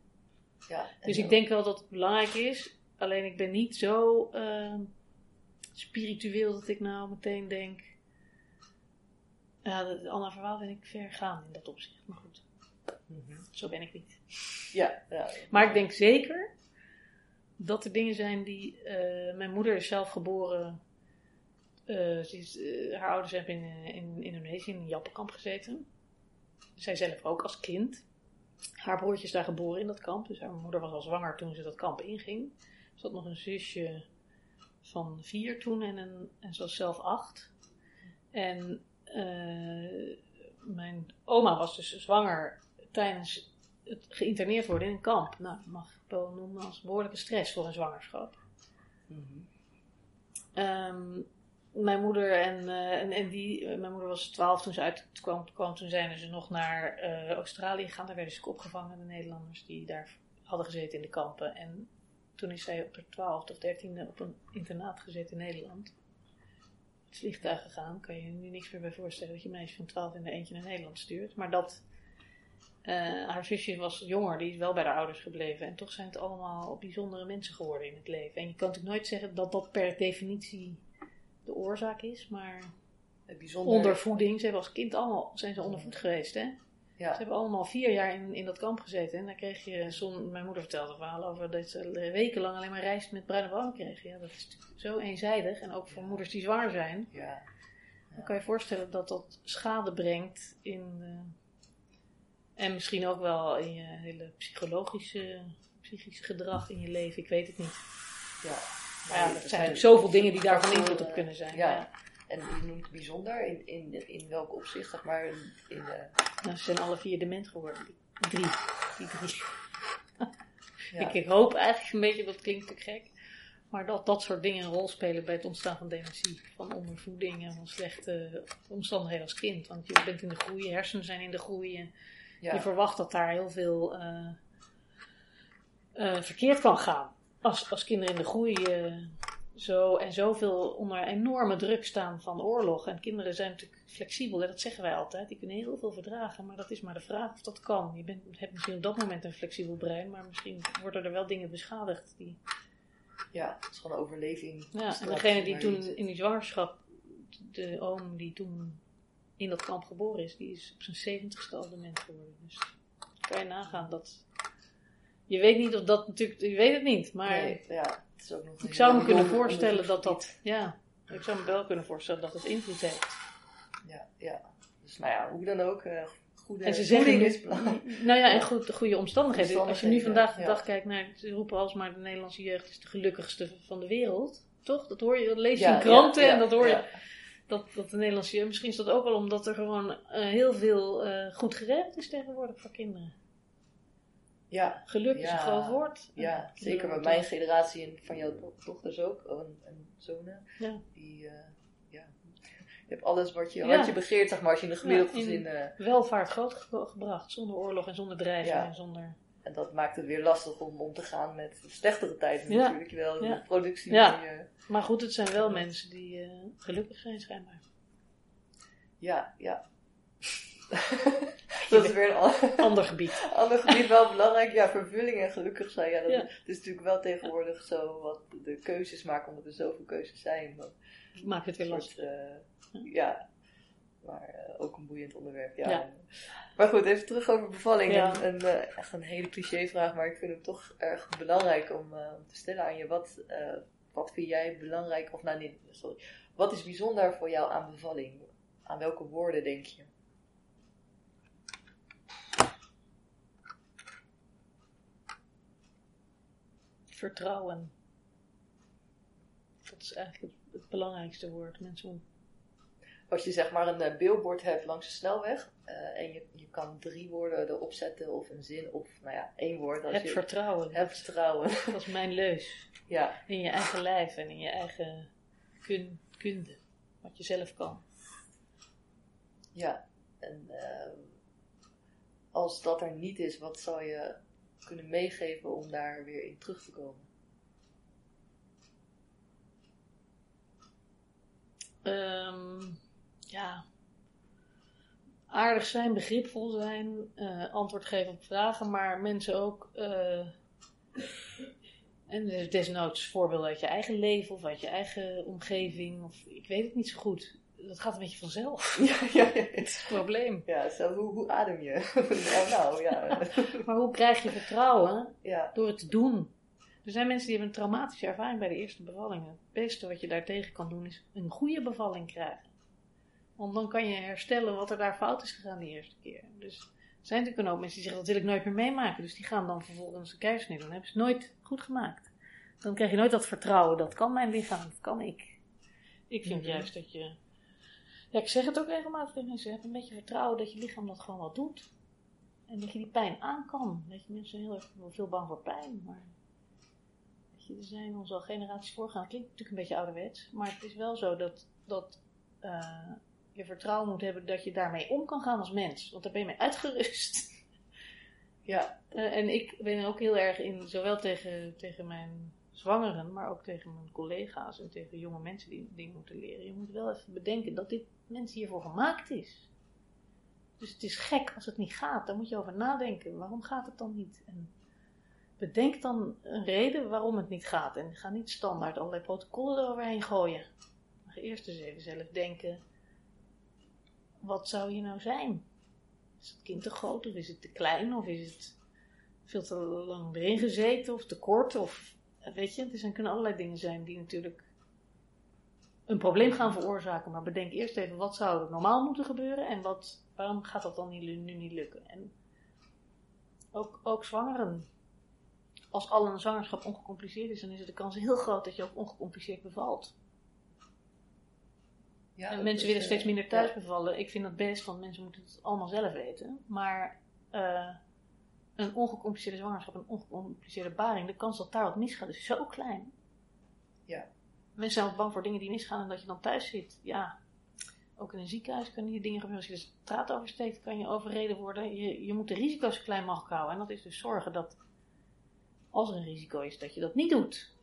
Speaker 3: ja.
Speaker 2: Dus ik denk wel dat het belangrijk is. Alleen ik ben niet zo ehm, spiritueel dat ik nou meteen denk. Ja, de, Anna Verwaal vind ik ver gaan in dat opzicht. Maar goed,
Speaker 3: Mhm.
Speaker 2: zo ben ik niet.
Speaker 3: Ja, ja.
Speaker 2: Maar ik denk zeker dat er dingen zijn die. eh, mijn moeder is zelf geboren. Eh, ze is, eh, haar ouders hebben in, eh, in Indonesië in een jappenkamp gezeten. Zij zelf ook als kind. Haar broertje is daar geboren in dat kamp. Dus haar moeder was al zwanger toen ze dat kamp inging. Ze had nog een zusje van vier toen en, een, en ze was zelf acht. En eh, mijn oma was dus zwanger tijdens het geïnterneerd worden in een kamp. Nou, dat mag ik wel noemen als behoorlijke stress voor een zwangerschap.
Speaker 3: Mhm.
Speaker 2: Ehm, mijn moeder en, eh, en, die, eh, mijn moeder was 12 toen ze uitkwam, kwam, toen zijn ze nog naar eh, Australië gegaan. Daar werden ze opgevangen, de Nederlanders die daar hadden gezeten in de kampen. En toen is zij op haar 12 of 13e op een internaat gezet in Nederland. Het vliegtuig gegaan, kan je je nu niks meer bij voorstellen dat je meisje van 12 in de eentje naar Nederland stuurt. Maar dat, haar zusje was jonger, die is wel bij haar ouders gebleven. En toch zijn het allemaal bijzondere mensen geworden in het leven. En je kan natuurlijk nooit zeggen dat dat per definitie de oorzaak is, maar
Speaker 3: bijzonder.
Speaker 2: ondervoeding. Ze hebben als kind allemaal zijn ze ondervoed geweest, hè?
Speaker 3: Ja.
Speaker 2: Ze hebben allemaal vier jaar in, in dat kamp gezeten. En dan kreeg je, zon, mijn moeder vertelde verhalen over dat ze wekenlang alleen maar rijst met bruine bonen kregen. Ja, dat is zo eenzijdig. En ook voor moeders die zwanger zijn.
Speaker 3: Ja.
Speaker 2: Dan kan je je voorstellen dat dat schade brengt in. eh, en misschien ook wel in je hele psychologische, psychische gedrag in je leven. Ik weet het niet.
Speaker 3: Ja.
Speaker 2: Ja, er zijn natuurlijk zoveel dingen die daarvan invloed op kunnen zijn.
Speaker 3: Ja.
Speaker 2: Ja.
Speaker 3: En je noemt bijzonder, in, in, in welk opzicht, zeg maar, in de...
Speaker 2: Nou, ze zijn alle vier dement geworden. Die Drie. Die drie.
Speaker 3: Ja.
Speaker 2: Ik, hoop eigenlijk een beetje, dat klinkt natuurlijk gek. Maar dat dat soort dingen een rol spelen bij het ontstaan van dementie. Van ondervoeding en van slechte omstandigheden als kind. Want je bent in de groei, je hersenen zijn in de groei. en
Speaker 3: ja.
Speaker 2: Je verwacht dat daar heel veel eh, eh, verkeerd kan gaan. Als, als kinderen in de groei eh, zo en zoveel onder enorme druk staan van oorlog. En kinderen zijn natuurlijk flexibel, hè, dat zeggen wij altijd. Die kunnen heel veel verdragen, maar dat is maar de vraag of dat kan. Je bent, hebt misschien op dat moment een flexibel brein, maar misschien worden er wel dingen beschadigd. Die,
Speaker 3: ja, het is gewoon overleving.
Speaker 2: ja, en degene die toen in die zwangerschap, de oom die toen in dat kamp geboren is, die is op zijn zeventigste al dement geworden. Dus kan je nagaan dat. Je weet niet of dat natuurlijk, je weet het niet, maar
Speaker 1: Nee, ja, het is ook nog
Speaker 2: ik zou me kunnen voorstellen dat dat, ja, ik zou me wel kunnen voorstellen dat het invloed heeft.
Speaker 1: Ja, ja. Dus nou ja, hoe dan ook, eh goede
Speaker 2: En ze
Speaker 1: voeding
Speaker 2: zeggen,
Speaker 1: is belangrijk.
Speaker 2: nou ja, en goed, goede omstandigheden. Als je nu vandaag de
Speaker 1: ja.
Speaker 2: dag kijkt naar, ze roepen alsmaar de Nederlandse jeugd is de gelukkigste van de wereld. Toch? Dat hoor je, dat lees je
Speaker 1: Ja,
Speaker 2: in kranten
Speaker 1: ja, ja,
Speaker 2: en dat hoor je. Dat, dat de Nederlandse jeugd, misschien is dat ook wel omdat er gewoon eh, heel veel eh, goed geregeld is tegenwoordig voor kinderen.
Speaker 1: Ja,
Speaker 2: Geluk is een groot woord.
Speaker 1: ja, zeker met mijn generatie en van jouw do- dochters ook, en, en zonen.
Speaker 2: Ja.
Speaker 1: Die, eh, ja. Je hebt alles wat je, wat je begeert, zeg maar, als je in een gemiddeld
Speaker 2: Ja, in-
Speaker 1: gezin... eh,
Speaker 2: Welvaart groot ge- gebracht, zonder oorlog en zonder dreiging
Speaker 1: Ja.
Speaker 2: en zonder...
Speaker 1: en dat maakt het weer lastig om om te gaan met de slechtere tijden
Speaker 2: Ja.
Speaker 1: natuurlijk. Wel,
Speaker 2: Ja.
Speaker 1: de productie
Speaker 2: Ja.
Speaker 1: die,
Speaker 2: Maar goed, het zijn wel mensen die eh, gelukkig zijn schijnbaar.
Speaker 1: ja, ja. dat is weer een an-
Speaker 2: Ander gebied.
Speaker 1: ander gebied wel belangrijk. Ja, vervulling en gelukkig zijn. Ja, dat
Speaker 2: Ja.
Speaker 1: Is natuurlijk wel tegenwoordig zo wat de keuzes maken, omdat er zoveel keuzes zijn. Dat
Speaker 2: Maakt het weer lastig.
Speaker 1: eh, ja, maar eh, ook een boeiend onderwerp. Ja.
Speaker 2: Ja.
Speaker 1: Maar goed, even terug over bevalling.
Speaker 2: Ja.
Speaker 1: En, en, eh, echt een hele clichévraag, maar ik vind hem toch erg belangrijk om, te stellen aan je. Wat, wat vind jij belangrijk, of nou nee, sorry. Wat is bijzonder voor jou aan bevalling? Aan welke woorden denk je?
Speaker 2: Vertrouwen. Dat is eigenlijk het, belangrijkste woord. Mensen
Speaker 1: Als je zeg maar een eh, billboard hebt langs de snelweg eh, en je, je kan drie woorden erop zetten of een zin of nou ja, één woord. Als
Speaker 2: heb
Speaker 1: je
Speaker 2: vertrouwen.
Speaker 1: hebt vertrouwen.
Speaker 2: Dat is mijn leus.
Speaker 1: ja,
Speaker 2: In je eigen lijf en in je eigen kun, kunde. Wat je zelf kan.
Speaker 1: ja. En ehm, als dat er niet is, wat zou je kunnen meegeven om daar weer in terug te komen?
Speaker 2: Ehm, ja. Aardig zijn, begripvol zijn, eh, antwoord geven op vragen, maar mensen ook. eh, en des- desnoods voorbeelden uit je eigen leven of uit je eigen omgeving, of ik weet het niet zo goed. Dat gaat een beetje vanzelf.
Speaker 1: ja, ja, ja.
Speaker 2: Dat is het probleem.
Speaker 1: Ja, zo, hoe, hoe adem je? nou, nou, ja.
Speaker 2: Maar hoe krijg je vertrouwen?
Speaker 1: ja.
Speaker 2: Door het te doen. Er zijn mensen die hebben een traumatische ervaring bij de eerste bevalling. Het beste wat je daartegen kan doen is een goede bevalling krijgen. Want dan kan je herstellen wat er daar fout is gegaan de eerste keer. Dus er zijn natuurlijk een hoop mensen die zeggen dat wil ik nooit meer meemaken. Dus die gaan dan vervolgens een keizersnee doen. Dan hebben ze het nooit goed gemaakt. Dan krijg je nooit dat vertrouwen. Dat kan mijn lichaam, dat kan ik. Ik vind
Speaker 1: Mhm.
Speaker 2: juist dat je... Ja, ik zeg het ook regelmatig tegen mensen. Heb een beetje vertrouwen dat je lichaam dat gewoon wel doet. En dat je die pijn aan kan. Weet je, mensen zijn heel erg veel bang voor pijn. Maar je, er zijn ons al generaties voorgaan. Klinkt natuurlijk een beetje ouderwets. Maar het is wel zo dat, dat eh, je vertrouwen moet hebben dat je daarmee om kan gaan als mens. Want daar ben je mee uitgerust.
Speaker 1: Ja,
Speaker 2: Eh, en ik ben ook heel erg in, zowel tegen, tegen mijn zwangeren, maar ook tegen mijn collega's en tegen jonge mensen die dingen moeten leren. Je moet wel even bedenken dat dit mens hiervoor gemaakt is. Dus het is gek als het niet gaat. Daar moet je over nadenken. Waarom gaat het dan niet? En bedenk dan een reden waarom het niet gaat. En ga niet standaard allerlei protocollen eroverheen gooien. Maar eerst eens even zelf denken. Wat zou je nou zijn? Is het kind te groot of is het te klein of is het veel te lang erin gezeten of te kort of weet je, er kunnen allerlei dingen zijn die natuurlijk een probleem gaan veroorzaken. Maar bedenk eerst even wat zou er normaal moeten gebeuren en wat, waarom gaat dat dan nu niet lukken? En ook, ook zwangeren. Als al een zwangerschap ongecompliceerd is, dan is de kans heel groot dat je ook ongecompliceerd bevalt.
Speaker 1: ja
Speaker 2: En mensen willen
Speaker 1: eh,
Speaker 2: steeds minder thuis
Speaker 1: ja.
Speaker 2: bevallen. Ik vind dat best, want mensen moeten het allemaal zelf weten. Maar eh, een ongecompliceerde zwangerschap, een ongecompliceerde baring, de kans dat daar wat misgaat is zo klein.
Speaker 1: Ja.
Speaker 2: Mensen zijn ook bang voor dingen die misgaan en dat je dan thuis zit. Ja, ook in een ziekenhuis kunnen hier dingen gebeuren. Als je de straat oversteekt, kan je overreden worden. Je, je moet de risico's zo klein mogelijk houden. En dat is dus zorgen dat, als er een risico is, dat je dat niet doet.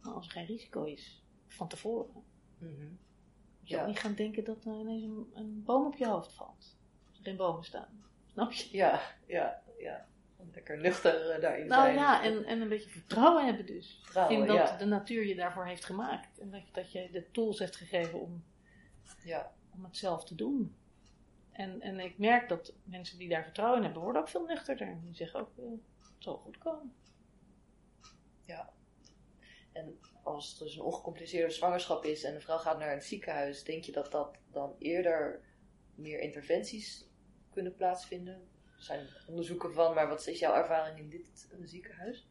Speaker 2: Maar als er geen risico is, van tevoren,
Speaker 1: Mhm.
Speaker 2: moet je
Speaker 1: Ja.
Speaker 2: ook niet gaan denken dat er ineens een, een boom op je hoofd valt. Als er geen bomen staan. Snap je?
Speaker 1: Ja, ja, ja. Lekker nuchter eh, daarin
Speaker 2: Nou
Speaker 1: zijn.
Speaker 2: ja, en, en een beetje vertrouwen hebben dus.
Speaker 1: Vertrouwen,
Speaker 2: in dat
Speaker 1: ja.
Speaker 2: de natuur je daarvoor heeft gemaakt. En dat, dat je de tools heeft gegeven om
Speaker 3: Ja.
Speaker 2: om het zelf te doen. En, en ik merk dat mensen die daar vertrouwen in hebben, worden ook veel nuchterder. Die zeggen ook, eh, het zal goed komen.
Speaker 3: En als er dus een ongecompliceerde zwangerschap is en een vrouw gaat naar een ziekenhuis, denk je dat dat dan eerder meer interventies kunnen plaatsvinden? Zijn onderzoeken van, maar wat is jouw ervaring in dit ziekenhuis?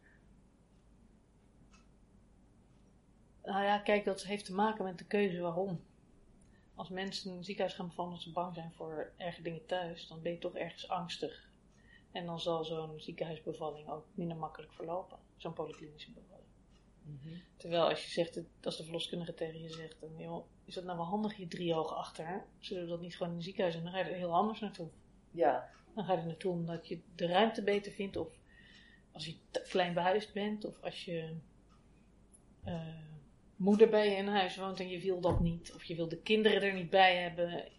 Speaker 2: Nou ja, kijk, dat heeft te maken met de keuze waarom. Als mensen in een ziekenhuis gaan bevallen omdat ze bang zijn voor erge dingen thuis, dan ben je toch ergens angstig. En dan zal zo'n ziekenhuisbevalling ook minder makkelijk verlopen. Zo'n polyklinische bevalling. Terwijl als je zegt, als de verloskundige tegen je zegt, dan, joh, is dat nou wel handig je driehoog achter? Zullen we dat niet gewoon in een ziekenhuis en dan ga je er heel anders naartoe?
Speaker 3: Ja,
Speaker 2: Dan ga je er naartoe omdat je de ruimte beter vindt, of als je klein behuisd bent, of als je eh, moeder bij je in huis woont en je wil dat niet, of je wil de kinderen er niet bij hebben,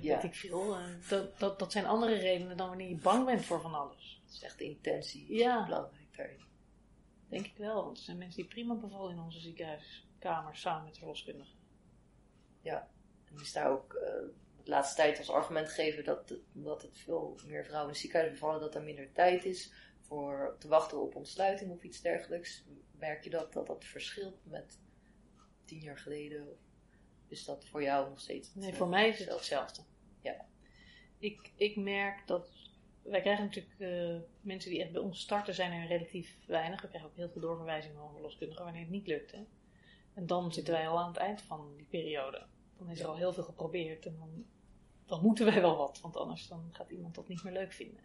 Speaker 3: Ja.
Speaker 2: weet ik veel. Eh, dat, dat, dat zijn andere redenen dan wanneer je bang bent voor van alles.
Speaker 3: dat is echt de intentie.
Speaker 2: Ja.
Speaker 3: Belangrijk daarin.
Speaker 2: Denk ik wel, want er zijn mensen die prima bevallen in onze ziekenhuiskamers samen met de verloskundige.
Speaker 3: En is daar ook de laatste tijd als argument gegeven dat, het- dat het veel meer vrouwen in het ziekenhuis bevallen, dat er minder tijd is voor te wachten op ontsluiting of iets dergelijks. Merk je dat dat, dat verschilt met tien jaar geleden? Of is dat voor jou nog steeds
Speaker 2: Nee, voor mij is het
Speaker 3: hetzelfde?
Speaker 2: hetzelfde.
Speaker 3: Ja.
Speaker 2: Ik, ik merk dat. Wij krijgen natuurlijk eh, mensen die echt bij ons starten, zijn er relatief weinig. We krijgen ook heel veel doorverwijzingen van verloskundigen wanneer het niet lukt. Hè. En dan zitten wij al aan het eind van die periode. Dan is er al heel veel geprobeerd en dan, dan moeten wij wel wat, want anders dan gaat iemand dat niet meer leuk vinden.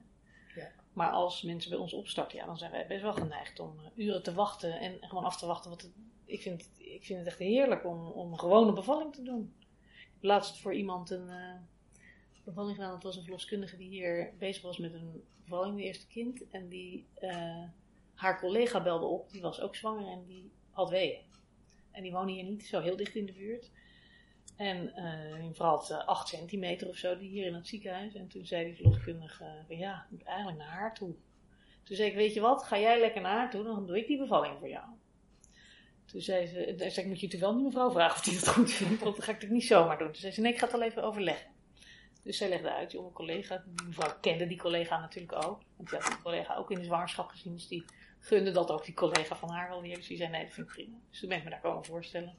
Speaker 3: Ja.
Speaker 2: Maar als mensen bij ons opstarten, ja, dan zijn wij best wel geneigd om eh, uren te wachten en gewoon af te wachten. Wat het- ik, vind, het- ik vind het echt heerlijk om, om een gewone bevalling te doen. Ik heb laatst voor iemand een eh, bevalling gedaan. Dat was een verloskundige die hier bezig was met een bevalling, de eerste kind. En die, eh, haar collega belde op, die was ook zwanger en die had weeën. En die woonde hier niet zo heel dicht in de buurt. En eh vooral eh, 8 centimeter of zo, die hier in het ziekenhuis. En toen zei die verloskundige, eh, ja, moet eigenlijk naar haar toe. Toen zei ik, weet je wat, ga jij lekker naar haar toe, dan doe ik die bevalling voor jou. Toen zei ze, toen zei ik, moet je natuurlijk wel die mevrouw vragen of die dat goed vindt, want dat ga ik natuurlijk niet zomaar doen. Toen zei ze, nee, ik ga het al even overleggen. Dus zij legde uit, jonge collega, die mevrouw kende die collega natuurlijk ook. Want die had die collega ook in de zwangerschap gezien, dus die gunde dat ook die collega van haar alweer. Dus die zei, nee, dat vind ik prima. Dus toen ben ik me daar komen voorstellen.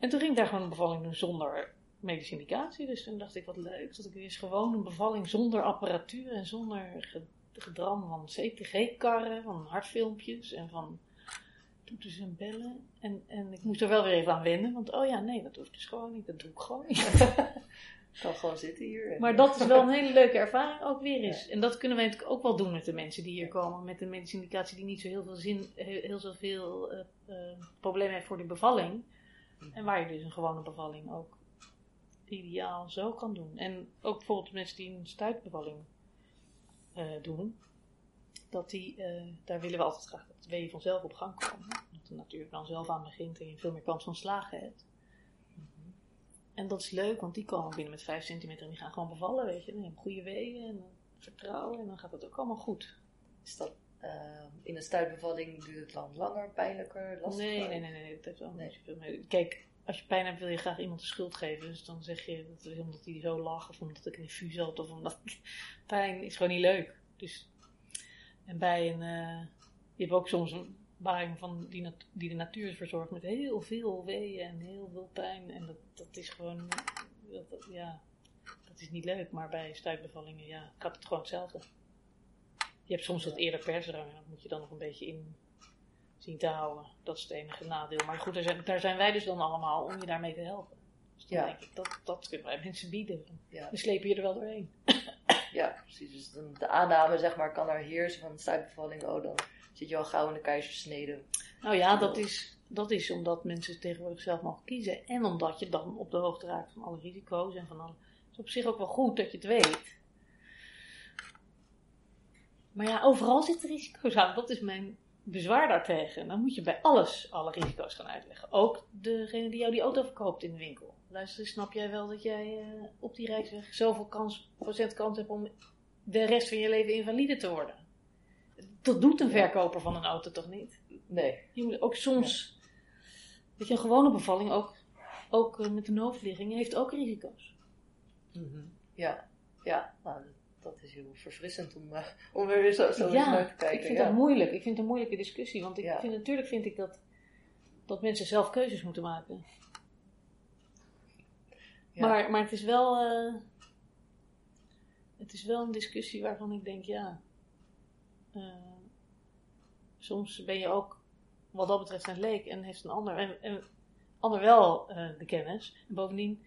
Speaker 2: En toen ging ik daar gewoon een bevalling doen zonder medische indicatie. Dus toen dacht ik, wat leuk, dat ik weer eens gewoon een bevalling zonder apparatuur en zonder ge- gedram van CTG-karren, van hartfilmpjes en van toeters en bellen. En, en ik moest er wel weer even aan wennen, want oh ja, nee, dat hoeft dus gewoon niet, dat doe ik gewoon niet.
Speaker 3: kan gewoon zitten hier.
Speaker 2: Maar dat is wel een hele leuke ervaring ook weer eens. En dat kunnen wij natuurlijk ook wel doen met de mensen die hier komen met een medische indicatie die niet zo heel veel zin, heel, heel zoveel eh, problemen heeft voor de bevalling. En waar je dus een gewone bevalling ook ideaal zo kan doen. En ook bijvoorbeeld mensen die een stuitbevalling eh, doen, dat die, eh, daar willen we altijd graag dat de weeën vanzelf op gang komen. Dat er natuurlijk dan zelf aan begint en je veel meer kans van slagen hebt. En dat is leuk, want die komen binnen met 5 centimeter en die gaan gewoon bevallen, weet je. Dan heb je goede weeën en vertrouwen en dan gaat het ook allemaal goed.
Speaker 3: Is dat eh, in een stuitbevalling duurt het lang langer, pijnlijker, lastiger?
Speaker 2: Nee, nee, nee, nee, dat heeft wel
Speaker 3: Nee.
Speaker 2: niet zoveel mee. Kijk, als je pijn hebt wil je graag iemand de schuld geven. Dus dan zeg je dat omdat hij zo lag of omdat ik een infuus had of omdat ik... Pijn is gewoon niet leuk. Dus... En bij een... eh, je hebt ook soms een baring van die, die de natuur verzorgt met heel veel weeën en heel veel pijn. En dat, dat is gewoon... Dat, dat- ja, dat is niet leuk. Maar bij stuitbevallingen, ja, gaat het gewoon hetzelfde. Je hebt soms wat eerder persdrang en dat moet je dan nog een beetje in zien te houden. Dat is het enige nadeel. Maar goed, daar zijn, daar zijn wij dus dan allemaal om je daarmee te helpen. Dus dan
Speaker 3: Ja.
Speaker 2: denk ik, dat, dat kunnen wij mensen bieden.
Speaker 3: Ja.
Speaker 2: We slepen je er wel doorheen.
Speaker 3: Ja, precies. Dus dan de aanname, zeg maar, kan er heersen van stuitbevalling. Oh, dan zit je al gauw in de keizersnede.
Speaker 2: Nou ja, dat is, dat is omdat mensen tegenwoordig zelf mogen kiezen. En omdat je dan op de hoogte raakt van alle risico's en van alle... Het is op zich ook wel goed dat je het weet. Maar ja, overal zitten risico's aan. Dat is mijn bezwaar daartegen. Dan moet je bij alles alle risico's gaan uitleggen. Ook degene die jou die auto verkoopt in de winkel. Luister, snap jij wel dat jij eh, op die reisweg zoveel kans, procent kans hebt om de rest van je leven invalide te worden? Dat doet een verkoper van een auto toch niet?
Speaker 3: Nee.
Speaker 2: Je moet ook soms, weet je, een gewone bevalling ook, ook eh, met een hoofdligging, heeft ook risico's.
Speaker 1: Mhm. Ja, ja. Nou, dat, is heel verfrissend om, eh, om er weer zo, zo
Speaker 2: ja,
Speaker 1: naar te kijken.
Speaker 2: ik vind
Speaker 1: ja.
Speaker 2: dat moeilijk. Ik vind het een moeilijke discussie. Want ik
Speaker 1: Ja.
Speaker 2: vind, natuurlijk vind ik dat, dat mensen zelf keuzes moeten maken. Maar, maar het is wel... eh, het is wel een discussie waarvan ik denk, ja... eh, soms ben je ook wat dat betreft een leek en heeft een ander, en, en ander wel de kennis. En bovendien,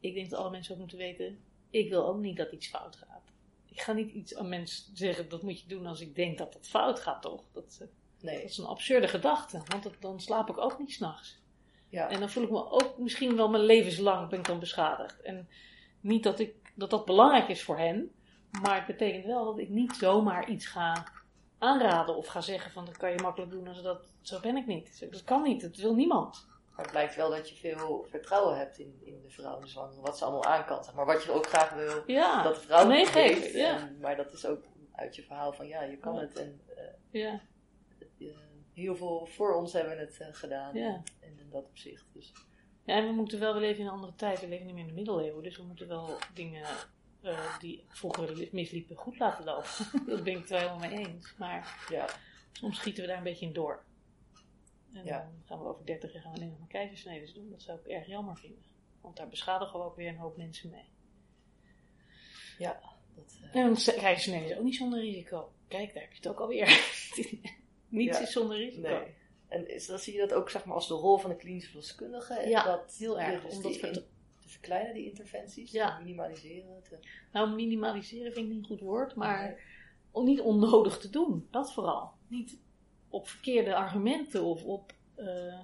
Speaker 2: ik denk dat alle mensen ook moeten weten, ik wil ook niet dat iets fout gaat. Ik ga niet iets aan mensen zeggen, dat moet je doen als ik denk dat het fout gaat, toch? Dat, eh,
Speaker 1: Nee,
Speaker 2: dat is een absurde gedachte, want dat- dan slaap ik ook niet s'nachts.
Speaker 1: ja.
Speaker 2: En dan voel ik me ook misschien wel mijn levenslang ben ik dan beschadigd. En niet dat, ik, dat dat belangrijk is voor hen, maar het betekent wel dat ik niet zomaar iets ga aanraden of ga zeggen van dat kan je makkelijk doen als dat, zo ben ik niet. Dat kan niet, dat wil niemand.
Speaker 1: Maar het blijkt wel dat je veel vertrouwen hebt in, in de vrouw en de zwangere, wat ze allemaal aan kan. zeg Maar wat je ook graag wil,
Speaker 2: Ja,
Speaker 1: dat de vrouw weet.
Speaker 2: ja.
Speaker 1: En- maar dat is ook uit je verhaal van ja, je kan
Speaker 2: Ja.
Speaker 1: het. En eh,
Speaker 2: ja,
Speaker 1: eh, heel veel voor ons hebben het eh, gedaan.
Speaker 2: Ja.
Speaker 1: En in dat opzicht. Dus
Speaker 2: ja, en we moeten wel, we leven in een andere tijd, we leven niet meer in de middeleeuwen, dus we moeten wel dingen die vroeger misliepen goed laten lopen. dat ben ik het wel helemaal mee eens. Maar
Speaker 1: ja,
Speaker 2: Soms schieten we daar een beetje in door. En
Speaker 1: Ja.
Speaker 2: dan gaan we over 30 jaar alleen nog maar keizersneden doen. Dat zou ik erg jammer vinden. Want daar beschadigen we ook weer een hoop mensen mee.
Speaker 1: ja. Dat, eh,
Speaker 2: En keizersnede is ook niet zonder risico. Kijk, daar heb je het ook alweer. Niets
Speaker 1: Ja.
Speaker 2: is zonder risico.
Speaker 1: nee. En is, dan zie je dat ook zeg maar, als de rol van de klinische verloskundige.
Speaker 2: Ja,
Speaker 1: dat,
Speaker 2: heel erg,
Speaker 1: Dus
Speaker 2: we-
Speaker 1: in- te verkleinen, die interventies.
Speaker 2: Ja.
Speaker 1: Te minimaliseren. Te,
Speaker 2: Nou, minimaliseren vind ik niet een goed woord, maar om niet onnodig te doen. Dat vooral. Niet op verkeerde argumenten of op eh,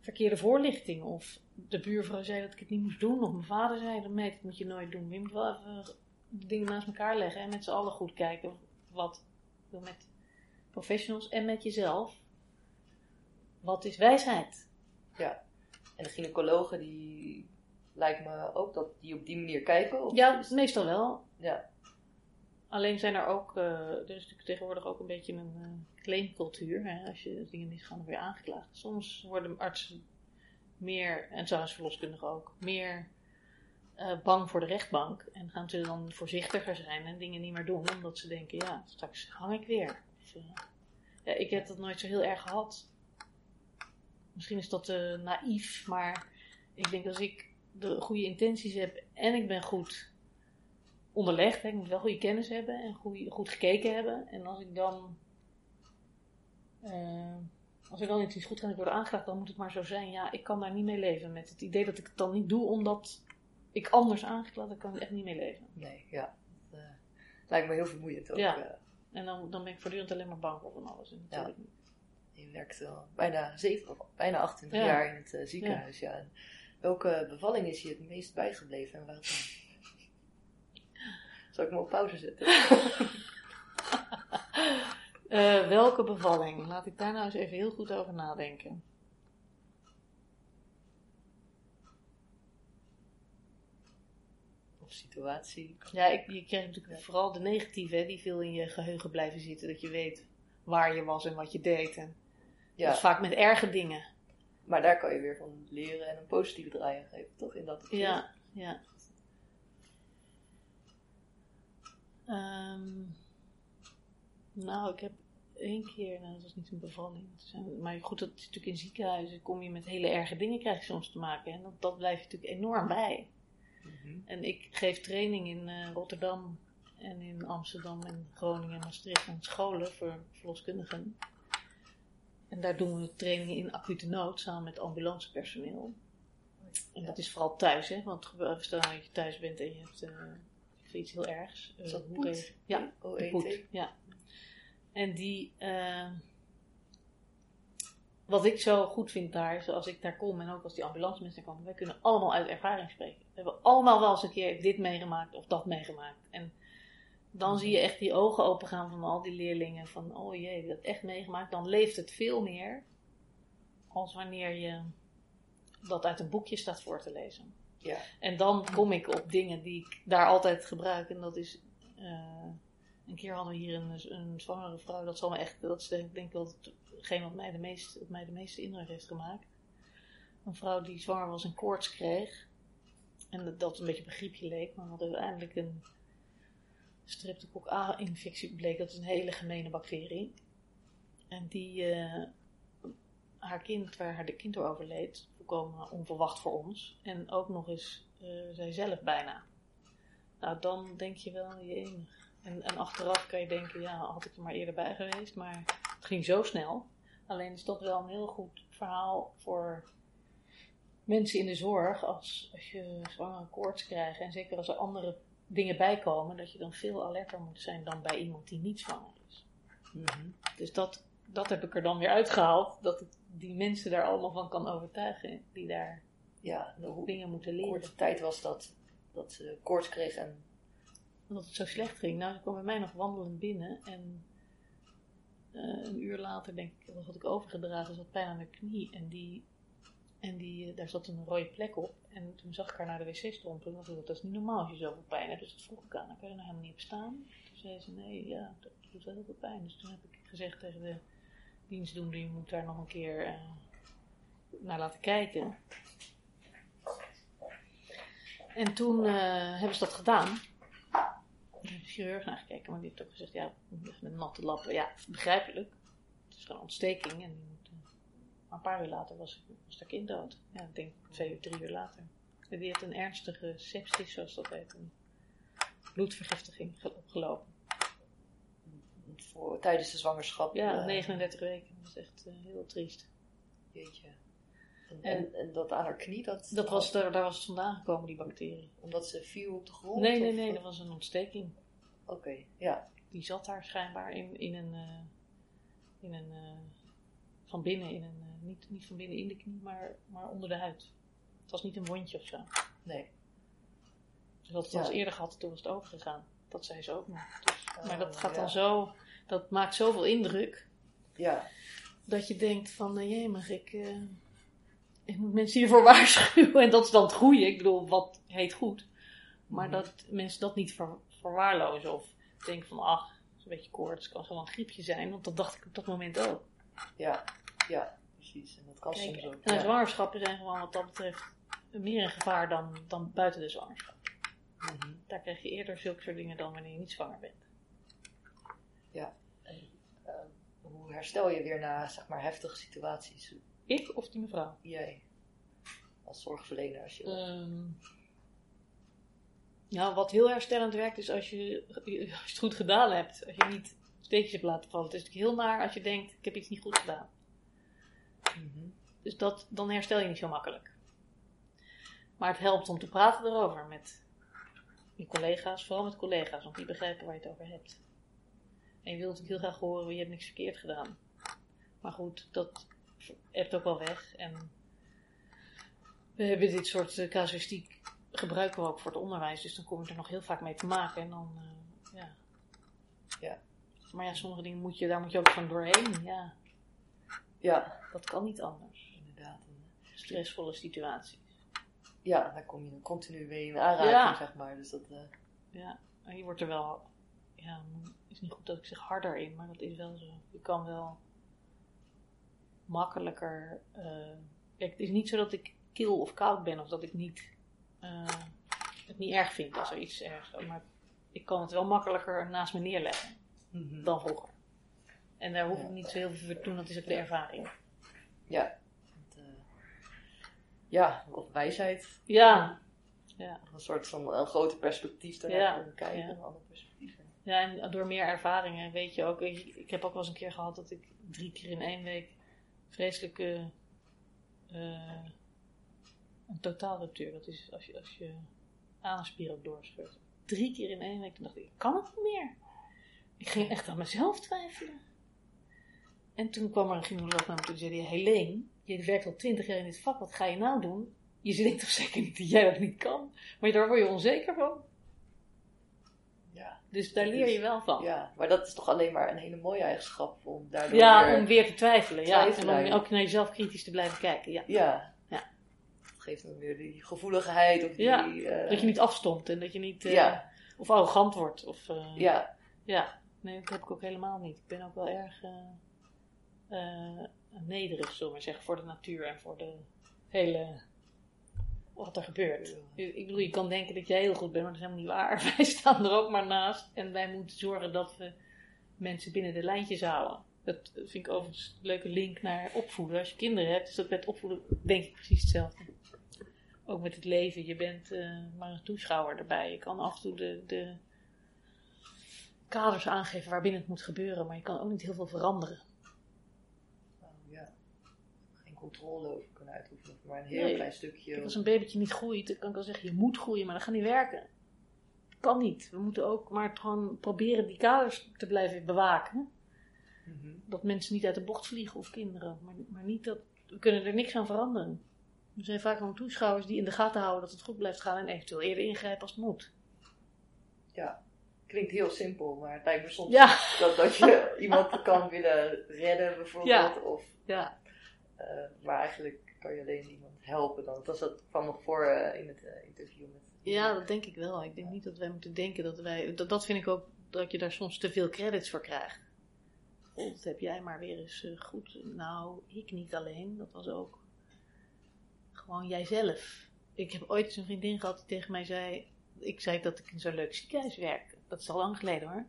Speaker 2: verkeerde voorlichting. Of de buurvrouw zei dat ik het niet moest doen, of mijn vader zei dat meid, dat moet je nooit doen. Je moet wel even de dingen naast elkaar leggen en met z'n allen goed kijken wat met professionals en met jezelf. Wat is wijsheid?
Speaker 1: en de gynaecologen die lijkt me ook dat die op die manier kijken. Of,
Speaker 2: Ja, meestal wel.
Speaker 1: ja.
Speaker 2: Alleen zijn er ook, eh, er is natuurlijk tegenwoordig ook een beetje een eh, claimcultuur. Hè? Als je dingen misgaan, dan weer aangeklaagd. Soms worden artsen meer, en trouwens verloskundigen ook, meer eh, bang voor de rechtbank. En gaan ze dan voorzichtiger zijn en dingen niet meer doen. Omdat ze denken, ja, straks hang ik weer. Eh, ja, ik heb dat nooit zo heel erg gehad. Misschien is dat naïef, maar ik denk als ik de goede intenties heb en ik ben goed onderlegd. Hè. Ik moet wel goede kennis hebben en goeie- goed gekeken hebben. En als ik dan. eh, als er dan iets niet goed gaat en ik word aangeklaagd, dan moet het maar zo zijn. Ja, ik kan daar niet mee leven. Met het idee dat ik het dan niet doe omdat ik anders aangeklaagd ben, kan ik echt niet mee leven.
Speaker 1: Nee, ja. Dat eh, lijkt me heel vermoeiend ook.
Speaker 2: Ja.
Speaker 1: eh.
Speaker 2: En dan, dan ben ik voortdurend alleen maar bang voor van alles. En
Speaker 1: Ja.
Speaker 2: niet.
Speaker 1: Je werkt al bijna, zeven, of bijna 28
Speaker 2: Ja.
Speaker 1: jaar in het ziekenhuis. Ja. En welke bevalling is je het meest bijgebleven en waarom? Zal ik me op pauze zetten?
Speaker 2: Eh, welke bevalling? Laat ik daar nou eens even heel goed over nadenken.
Speaker 1: Of situatie?
Speaker 2: Ja, ik, je krijgt natuurlijk vooral de negatieve, hè, die veel in je geheugen blijven zitten. Dat je weet waar je was en wat je deed. En
Speaker 1: Ja,
Speaker 2: Dat is vaak met erge dingen.
Speaker 1: maar daar kan je weer van leren en een positieve draai aan geven, toch? In dat opzicht.
Speaker 2: Ja, ja. Ehm, nou, ik heb één keer, nou, dat was niet een bevalling. Maar goed, dat is natuurlijk in ziekenhuizen, kom je met hele erge dingen, krijg je soms te maken. En dat, dat blijft je natuurlijk enorm bij.
Speaker 1: Mhm.
Speaker 2: En ik geef training in eh, Rotterdam en in Amsterdam en Groningen en Maastricht aan scholen voor verloskundigen. En daar doen we trainingen in acute nood samen met ambulancepersoneel. En dat is vooral thuis, hè? Want stel dat je thuis bent en je hebt iets heel ergs. eh,
Speaker 1: dat poet?
Speaker 2: Ja, de poet, ja. En die, eh, wat ik zo goed vind daar, is als ik daar kom en ook als die ambulance mensen komen, wij kunnen allemaal uit ervaring spreken. We hebben allemaal wel eens een keer dit meegemaakt of dat meegemaakt. En dan zie je echt die ogen opengaan van al die leerlingen van, oh jee, heb je dat echt meegemaakt? Dan leeft het veel meer als wanneer je dat uit een boekje staat voor te lezen.
Speaker 1: Ja.
Speaker 2: En dan kom ik op dingen die ik daar altijd gebruik. En dat is. eh, een keer hadden we hier een, een zwangere vrouw. Dat, zal me echt, dat is denk, ik wel hetgeen wat mij de, meest, wat mij de meeste indruk heeft gemaakt. een vrouw die zwanger was en koorts kreeg. En dat, dat een beetje griepje leek, maar hadden uiteindelijk een streptococcus A-infectie bleek. Dat is een hele gemene bacterie. En die, eh, haar kind, waar haar de kind door overleed, volkomen onverwacht voor ons. En ook nog eens uh, zij zelf bijna. Nou, dan denk je wel, je enig. En, en achteraf kan je denken, ja, had ik er maar eerder bij geweest. Maar het ging zo snel. Alleen is dat wel een heel goed verhaal voor mensen in de zorg. Als, als je zwangere koorts krijgt en zeker als er andere dingen bijkomen, dat je dan veel alerter moet zijn dan bij iemand die niet zwanger is.
Speaker 3: Mhm.
Speaker 2: Dus dat, dat heb ik er dan weer uitgehaald. Dat ik die mensen daar allemaal van kan overtuigen. Die daar
Speaker 3: Ja, hoe
Speaker 2: dingen moeten leren.
Speaker 3: korte tijd was dat, dat ze koorts kreeg en
Speaker 2: Omdat het zo slecht ging. Nou, ze kwam bij mij nog wandelend binnen. En eh, een uur later, denk ik, dat had ik overgedragen. Ze had pijn aan mijn knie. En, die, en die, eh, daar zat een rode plek op. En toen zag ik haar naar de wc strompelen. Want ik dacht, dat is niet normaal als je zoveel pijn hebt. Dus dat vroeg ik aan haar. Kan je er nou helemaal niet op staan? Toen zei ze, nee, ja, dat doet wel heel veel pijn. Dus toen heb ik gezegd tegen de dienstdoende, je moet daar nog een keer eh, naar laten kijken. En toen eh, hebben ze dat gedaan. De chirurg naar gekeken, maar die heeft ook gezegd, ja, met natte lappen, ja, begrijpelijk. Het is gewoon ontsteking en eh, een paar uur later was, was dat kind dood. Ja, ik denk twee drie uur later. En die heeft een ernstige sepsis, zoals dat heet, een bloedvergiftiging ge- opgelopen.
Speaker 3: Voor, tijdens de zwangerschap.
Speaker 2: Ja,
Speaker 3: eh,
Speaker 2: 39 weken. Dat is echt eh, heel triest.
Speaker 3: Jeetje. En,
Speaker 2: En-
Speaker 3: en, dat aan haar knie, dat,
Speaker 2: Dat was, daar, daar was het vandaan gekomen, die bacterie.
Speaker 3: omdat ze viel op de grond?
Speaker 2: Nee, nee,
Speaker 3: of-
Speaker 2: nee, dat was een ontsteking.
Speaker 3: Oké, ja.
Speaker 2: Die zat daar schijnbaar in, in een. eh, in een eh, van binnen in een. eh, niet, niet van binnen in de knie, maar, maar onder de huid. Het was niet een wondje of zo.
Speaker 3: Nee.
Speaker 2: Dus dat
Speaker 3: Ja.
Speaker 2: was eerder gehad, toen was het overgegaan. Dat zei ze ook nog. Dus, maar dat
Speaker 3: Oh,
Speaker 2: gaat
Speaker 3: ja.
Speaker 2: dan zo. Dat maakt zoveel indruk.
Speaker 3: Ja,
Speaker 2: dat je denkt van, uh, jemig, ik, eh, ik moet mensen hiervoor waarschuwen. En dat is dan het goede. Ik bedoel, wat heet goed. Maar
Speaker 3: Mhm.
Speaker 2: dat mensen dat niet ver, verwaarlozen. Of denken van, ach, is een beetje koorts. Het kan gewoon een griepje zijn. Want dat dacht ik op dat moment ook.
Speaker 3: ja, ja, precies. En dat kan
Speaker 2: Kijk,
Speaker 3: soms ook.
Speaker 2: en
Speaker 3: ja.
Speaker 2: zwangerschappen zijn gewoon wat dat betreft meer een gevaar dan, dan buiten de zwangerschap.
Speaker 3: Mhm.
Speaker 2: Daar krijg je eerder zulke soort dingen dan wanneer je niet zwanger bent.
Speaker 3: Ehm, hoe herstel je weer na, zeg maar, heftige situaties?
Speaker 2: Ik of die mevrouw?
Speaker 3: Jij, als zorgverlener, als je...
Speaker 2: Ehm, nou, wat heel herstellend werkt is als je, als je het goed gedaan hebt. Als je niet steekjes hebt laten vallen. Het is natuurlijk heel naar als je denkt, ik heb iets niet goed gedaan.
Speaker 3: Mhm.
Speaker 2: Dus dat, dan herstel je niet zo makkelijk. Maar het helpt om te praten erover met je collega's. Vooral met collega's, want die begrijpen waar je het over hebt. En je wilt natuurlijk heel graag horen, je hebt niks verkeerd gedaan. Maar goed, dat hebt ook wel weg. En we hebben dit soort eh, casuïstiek gebruiken we ook voor het onderwijs. Dus dan kom je er nog heel vaak mee te maken. En dan, eh, ja.
Speaker 3: Ja.
Speaker 2: Maar ja, sommige dingen moet je, daar moet je ook van doorheen. Ja,
Speaker 3: Ja,
Speaker 2: dat kan niet anders.
Speaker 3: inderdaad. En,
Speaker 2: Stressvolle situaties.
Speaker 3: Ja, daar kom je dan continu mee in aanraking,
Speaker 2: Ja.
Speaker 3: zeg maar. Dus dat, eh,
Speaker 2: Ja, en je wordt er wel, ja, is niet goed dat ik zeg harder in, maar dat is wel zo. Je kan wel makkelijker. eh, kijk, het is niet zo dat ik kil of koud ben of dat ik niet, eh, het niet erg vind als er iets ergs is. Maar ik kan het wel makkelijker naast me neerleggen
Speaker 3: mhm.
Speaker 2: dan vroeger. En daar hoef ik niet zo heel veel voor te doen, dat is ook de ervaring.
Speaker 3: Ja. Eh, ja, wat wijsheid.
Speaker 2: Ja, ja.
Speaker 3: Een soort van een groter perspectief te
Speaker 2: Ja.
Speaker 3: Kijken,
Speaker 2: ja.
Speaker 3: een ander perspectief.
Speaker 2: Ja, en door meer ervaringen weet je ook. Ik, ik heb ook wel eens een keer gehad dat ik drie keer in één week vreselijke. eh een totaalruptuur. Dat is als je, als je anusspier ook doorscheurt. Drie keer in één week. Toen dacht ik, ik kan het niet meer. Ik ging echt aan mezelf twijfelen. En toen kwam er een gynaecoloog naar me toe en zei: Helene, je werkt al twintig jaar in dit vak, wat ga je nou doen? Je denkt toch zeker niet dat jij dat niet kan? Maar daar word je onzeker van. Dus daar leer je wel van.
Speaker 3: ja, maar dat is toch alleen maar een hele mooie eigenschap om daardoor
Speaker 2: Ja,
Speaker 3: weer-
Speaker 2: om weer te twijfelen. Ja. En om ook naar jezelf kritisch te blijven kijken. Ja.
Speaker 3: Ja.
Speaker 2: Ja.
Speaker 3: Dat geeft dan weer die gevoeligheid of die... Eh,
Speaker 2: Dat je niet afstomt en dat je niet. eh,
Speaker 3: Ja.
Speaker 2: Of arrogant wordt. Of, eh,
Speaker 3: Ja,
Speaker 2: ja. Nee, dat heb ik ook helemaal niet. Ik ben ook wel erg nederig, zullen we maar zeggen, voor de natuur en voor de hele wat er gebeurt. Ik bedoel, je kan denken dat jij heel goed bent, maar dat is helemaal niet waar. Wij staan er ook maar naast en wij moeten zorgen dat we mensen binnen de lijntjes houden. Dat vind ik overigens een leuke link naar opvoeden. Als je kinderen hebt, is dat met opvoeden denk ik precies hetzelfde. Ook met het leven. Je bent uh, maar een toeschouwer erbij. Je kan af en toe de, de kaders aangeven waarbinnen het moet gebeuren, maar je kan ook niet heel veel veranderen.
Speaker 1: Nou, ja. Geen controle over kunnen uitoefenen, maar een heel klein stukje.
Speaker 2: als een babytje niet groeit, dan kan ik wel zeggen, je moet groeien, maar dat gaat niet werken. kan niet. We moeten ook maar gewoon proberen die kaders te blijven bewaken. Mhm. Dat mensen niet uit de bocht vliegen of kinderen, maar, maar niet dat, we kunnen er niks aan veranderen. Er zijn vaak gewoon toeschouwers die in de gaten houden dat het goed blijft gaan en eventueel eerder ingrijpen als het moet.
Speaker 1: Ja, klinkt heel simpel, maar het lijkt me soms ja. dat, dat je iemand kan willen redden bijvoorbeeld. Of, ja. Uh, maar eigenlijk kan je alleen iemand helpen dan. Dat, dat kwam nog voor uh, in het uh, interview met...
Speaker 2: Ja, dat denk ik wel. Ik denk niet dat wij moeten denken dat wij... Dat, dat vind ik ook dat je daar soms te veel credits voor krijgt. Oh, dat heb jij maar weer eens goed. Nou, ik niet alleen. Dat was ook gewoon jijzelf. Ik heb ooit een vriendin gehad die tegen mij zei... Ik zei dat ik in zo'n leuk ziekenhuis werkte. Dat is al lang geleden hoor.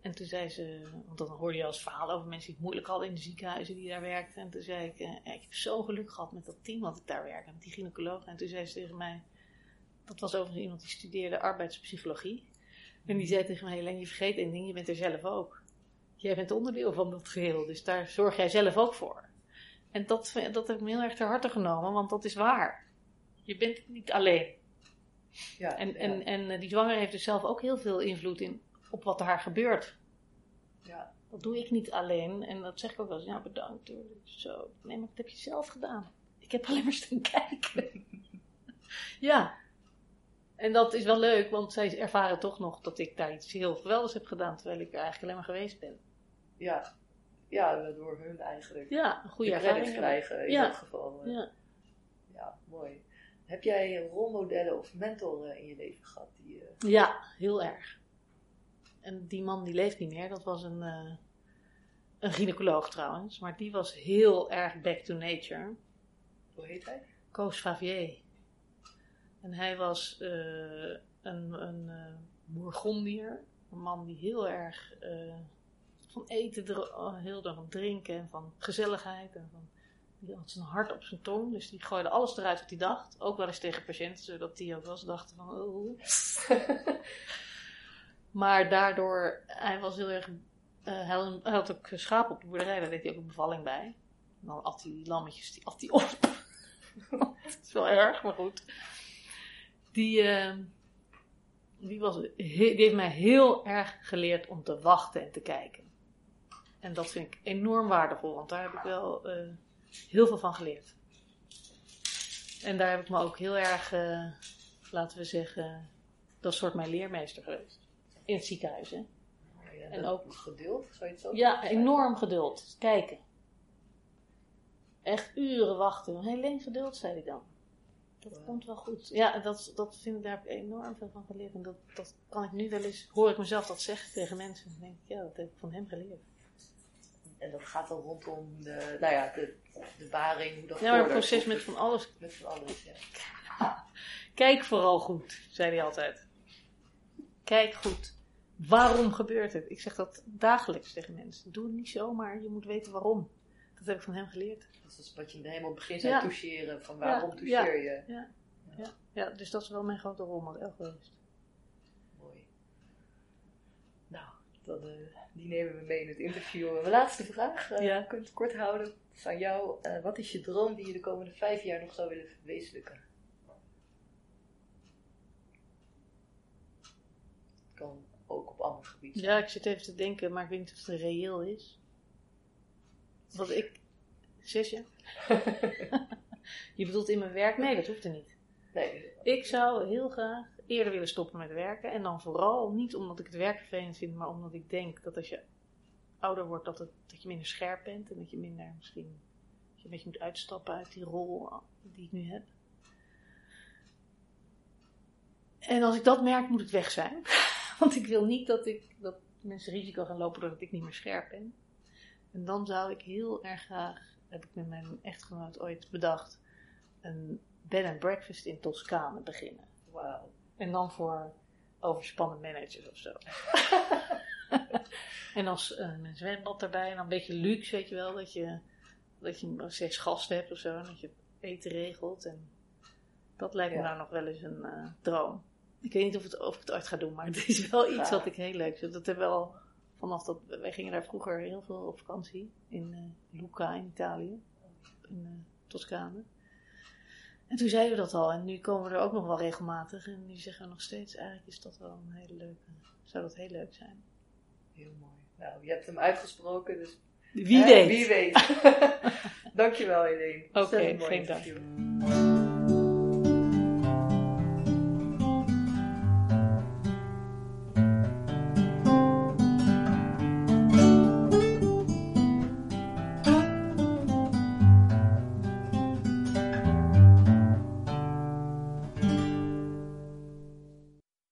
Speaker 2: En toen zei ze, want dan hoorde je als verhaal over mensen die het moeilijk hadden in de ziekenhuizen die daar werkten. En toen zei ik, eh, ik heb zo geluk gehad met dat team wat ik daar werkte, met die gynaecoloog. En toen zei ze tegen mij, dat was overigens iemand die studeerde arbeidspsychologie. En die zei tegen mij, Helene, je vergeet één ding, je bent er zelf ook. Jij bent onderdeel van dat geheel, dus daar zorg jij zelf ook voor. En dat, dat heb ik me heel erg ter harte genomen, want dat is waar. Je bent niet alleen. Ja, en, en, en eh, die zwanger heeft dus zelf ook heel veel invloed in, op wat er haar gebeurt. Ja. Dat doe ik niet alleen. En dat zeg ik ook wel eens. Ja, bedankt. Zo. Nee, maar dat heb je zelf gedaan. Ik heb alleen maar staan kijken. ja. En dat is wel leuk, want zij ervaren toch nog dat ik daar iets heel geweldigs heb gedaan. Terwijl ik er eigenlijk alleen maar geweest ben.
Speaker 1: Ja. Ja, door hun eigenlijk.
Speaker 2: Ja, een goede ervaring
Speaker 1: krijgen in ja. dat geval. Eh. Ja. ja, mooi. Heb jij rolmodellen of mentoren in je leven gehad? Die,
Speaker 2: uh... Ja, heel erg. En die man die leeft niet meer, dat was een, uh, een gynaecoloog trouwens, maar die was heel erg back to nature.
Speaker 1: Hoe heet hij?
Speaker 2: Koos Favier. En hij was uh, een, een Bourgondier, een man die heel erg van eten, oh, heel erg van drinken en van gezelligheid en van die had zijn hart op zijn tong, dus die gooide alles eruit wat hij dacht. Ook wel eens tegen patiënten, zodat die ook wel eens dachten van, oh. maar daardoor, hij was heel erg, uh, hij, had, ook schapen op de boerderij, daar deed hij ook een bevalling bij. En dan at hij die lammetjes, die at hij op. dat is wel erg, maar goed. Die, uh, die, was, die heeft mij heel erg geleerd om te wachten en te kijken. En dat vind ik enorm waardevol, want daar heb ik wel... Uh, heel veel van geleerd. En daar heb ik me ook heel erg, uh, laten we zeggen, dat soort mijn leermeester geweest. In het ziekenhuis, hè.
Speaker 1: Ja, en ook geduld, zou je het zo
Speaker 2: Ja, enorm geduld. Kijken. Echt uren wachten. Heel lang geduld, zei hij dan. Dat komt wel goed. Ja, dat, dat vind ik, daar heb ik enorm veel van geleerd. En dat, dat kan ik nu wel eens, hoor ik mezelf dat zeggen tegen mensen. Dan denk ik, ja, dat heb ik van hem geleerd.
Speaker 1: En dat gaat dan rondom de, nou ja, de, de baring, hoe dat
Speaker 2: Ja, maar het proces met van alles.
Speaker 1: Met van alles, ja.
Speaker 2: Kijk vooral goed, zei hij altijd. Kijk goed. Waarom gebeurt het? Ik zeg dat dagelijks tegen mensen. Doe het niet zomaar, je moet weten waarom. Dat heb ik van hem geleerd.
Speaker 1: Dat is wat je helemaal het begin zei, ja. toucheren. Van waarom ja, toucheer je?
Speaker 2: Ja. Ja. Ja. dus dat is wel mijn grote rolmodel geweest.
Speaker 1: Mooi. Nou, dat, uh, die nemen we mee in het interview. Mijn laatste vraag, uh, ja. kunt het kort houden, van jou. Uh, wat is je droom die je de komende vijf jaar nog zou willen verwezenlijken? Kan ook
Speaker 2: Ja, ik zit even te denken, maar ik weet niet of het reëel is. Wat ik... Zes jaar? je bedoelt in mijn werk? Nee, dat hoeft er niet.
Speaker 1: Nee.
Speaker 2: Ik zou heel graag eerder willen stoppen met werken. En dan vooral niet omdat ik het werk vervelend vind, maar omdat ik denk dat als je ouder wordt, dat, het, dat je minder scherp bent. En dat je minder misschien dat je een beetje moet uitstappen uit die rol die ik nu heb. En als ik dat merk, moet het weg zijn. Want ik wil niet dat, ik, dat mensen risico gaan lopen doordat ik niet meer scherp ben. En dan zou ik heel erg graag, heb ik met mijn echtgenoot ooit bedacht, een bed and breakfast in Toscane beginnen.
Speaker 3: Wauw.
Speaker 2: En dan voor overspannen managers of zo. en als uh, een zwembad erbij en dan een beetje luxe, weet je wel, dat je, dat je zes gasten hebt of zo, en dat je eten regelt. En dat lijkt me
Speaker 3: Ja.
Speaker 2: nou nog wel eens een eh, droom. Ik weet niet of, het, of ik het ooit ga doen, maar het is wel iets
Speaker 3: Ja.
Speaker 2: wat ik heel leuk vind. Dat hebben we al vanaf dat, wij gingen daar vroeger heel veel op vakantie in eh, Lucca in Italië, in eh, Toscane. En toen zeiden we dat al en nu komen we er ook nog wel regelmatig en nu zeggen we nog steeds, eigenlijk is dat wel een hele leuke, zou dat heel leuk zijn.
Speaker 3: Heel mooi. Nou, je hebt hem uitgesproken, dus
Speaker 2: Wie
Speaker 3: hè,
Speaker 2: weet.
Speaker 3: Wie weet. Dankjewel, Helene.
Speaker 2: Oké,
Speaker 3: mooi
Speaker 2: geen dank.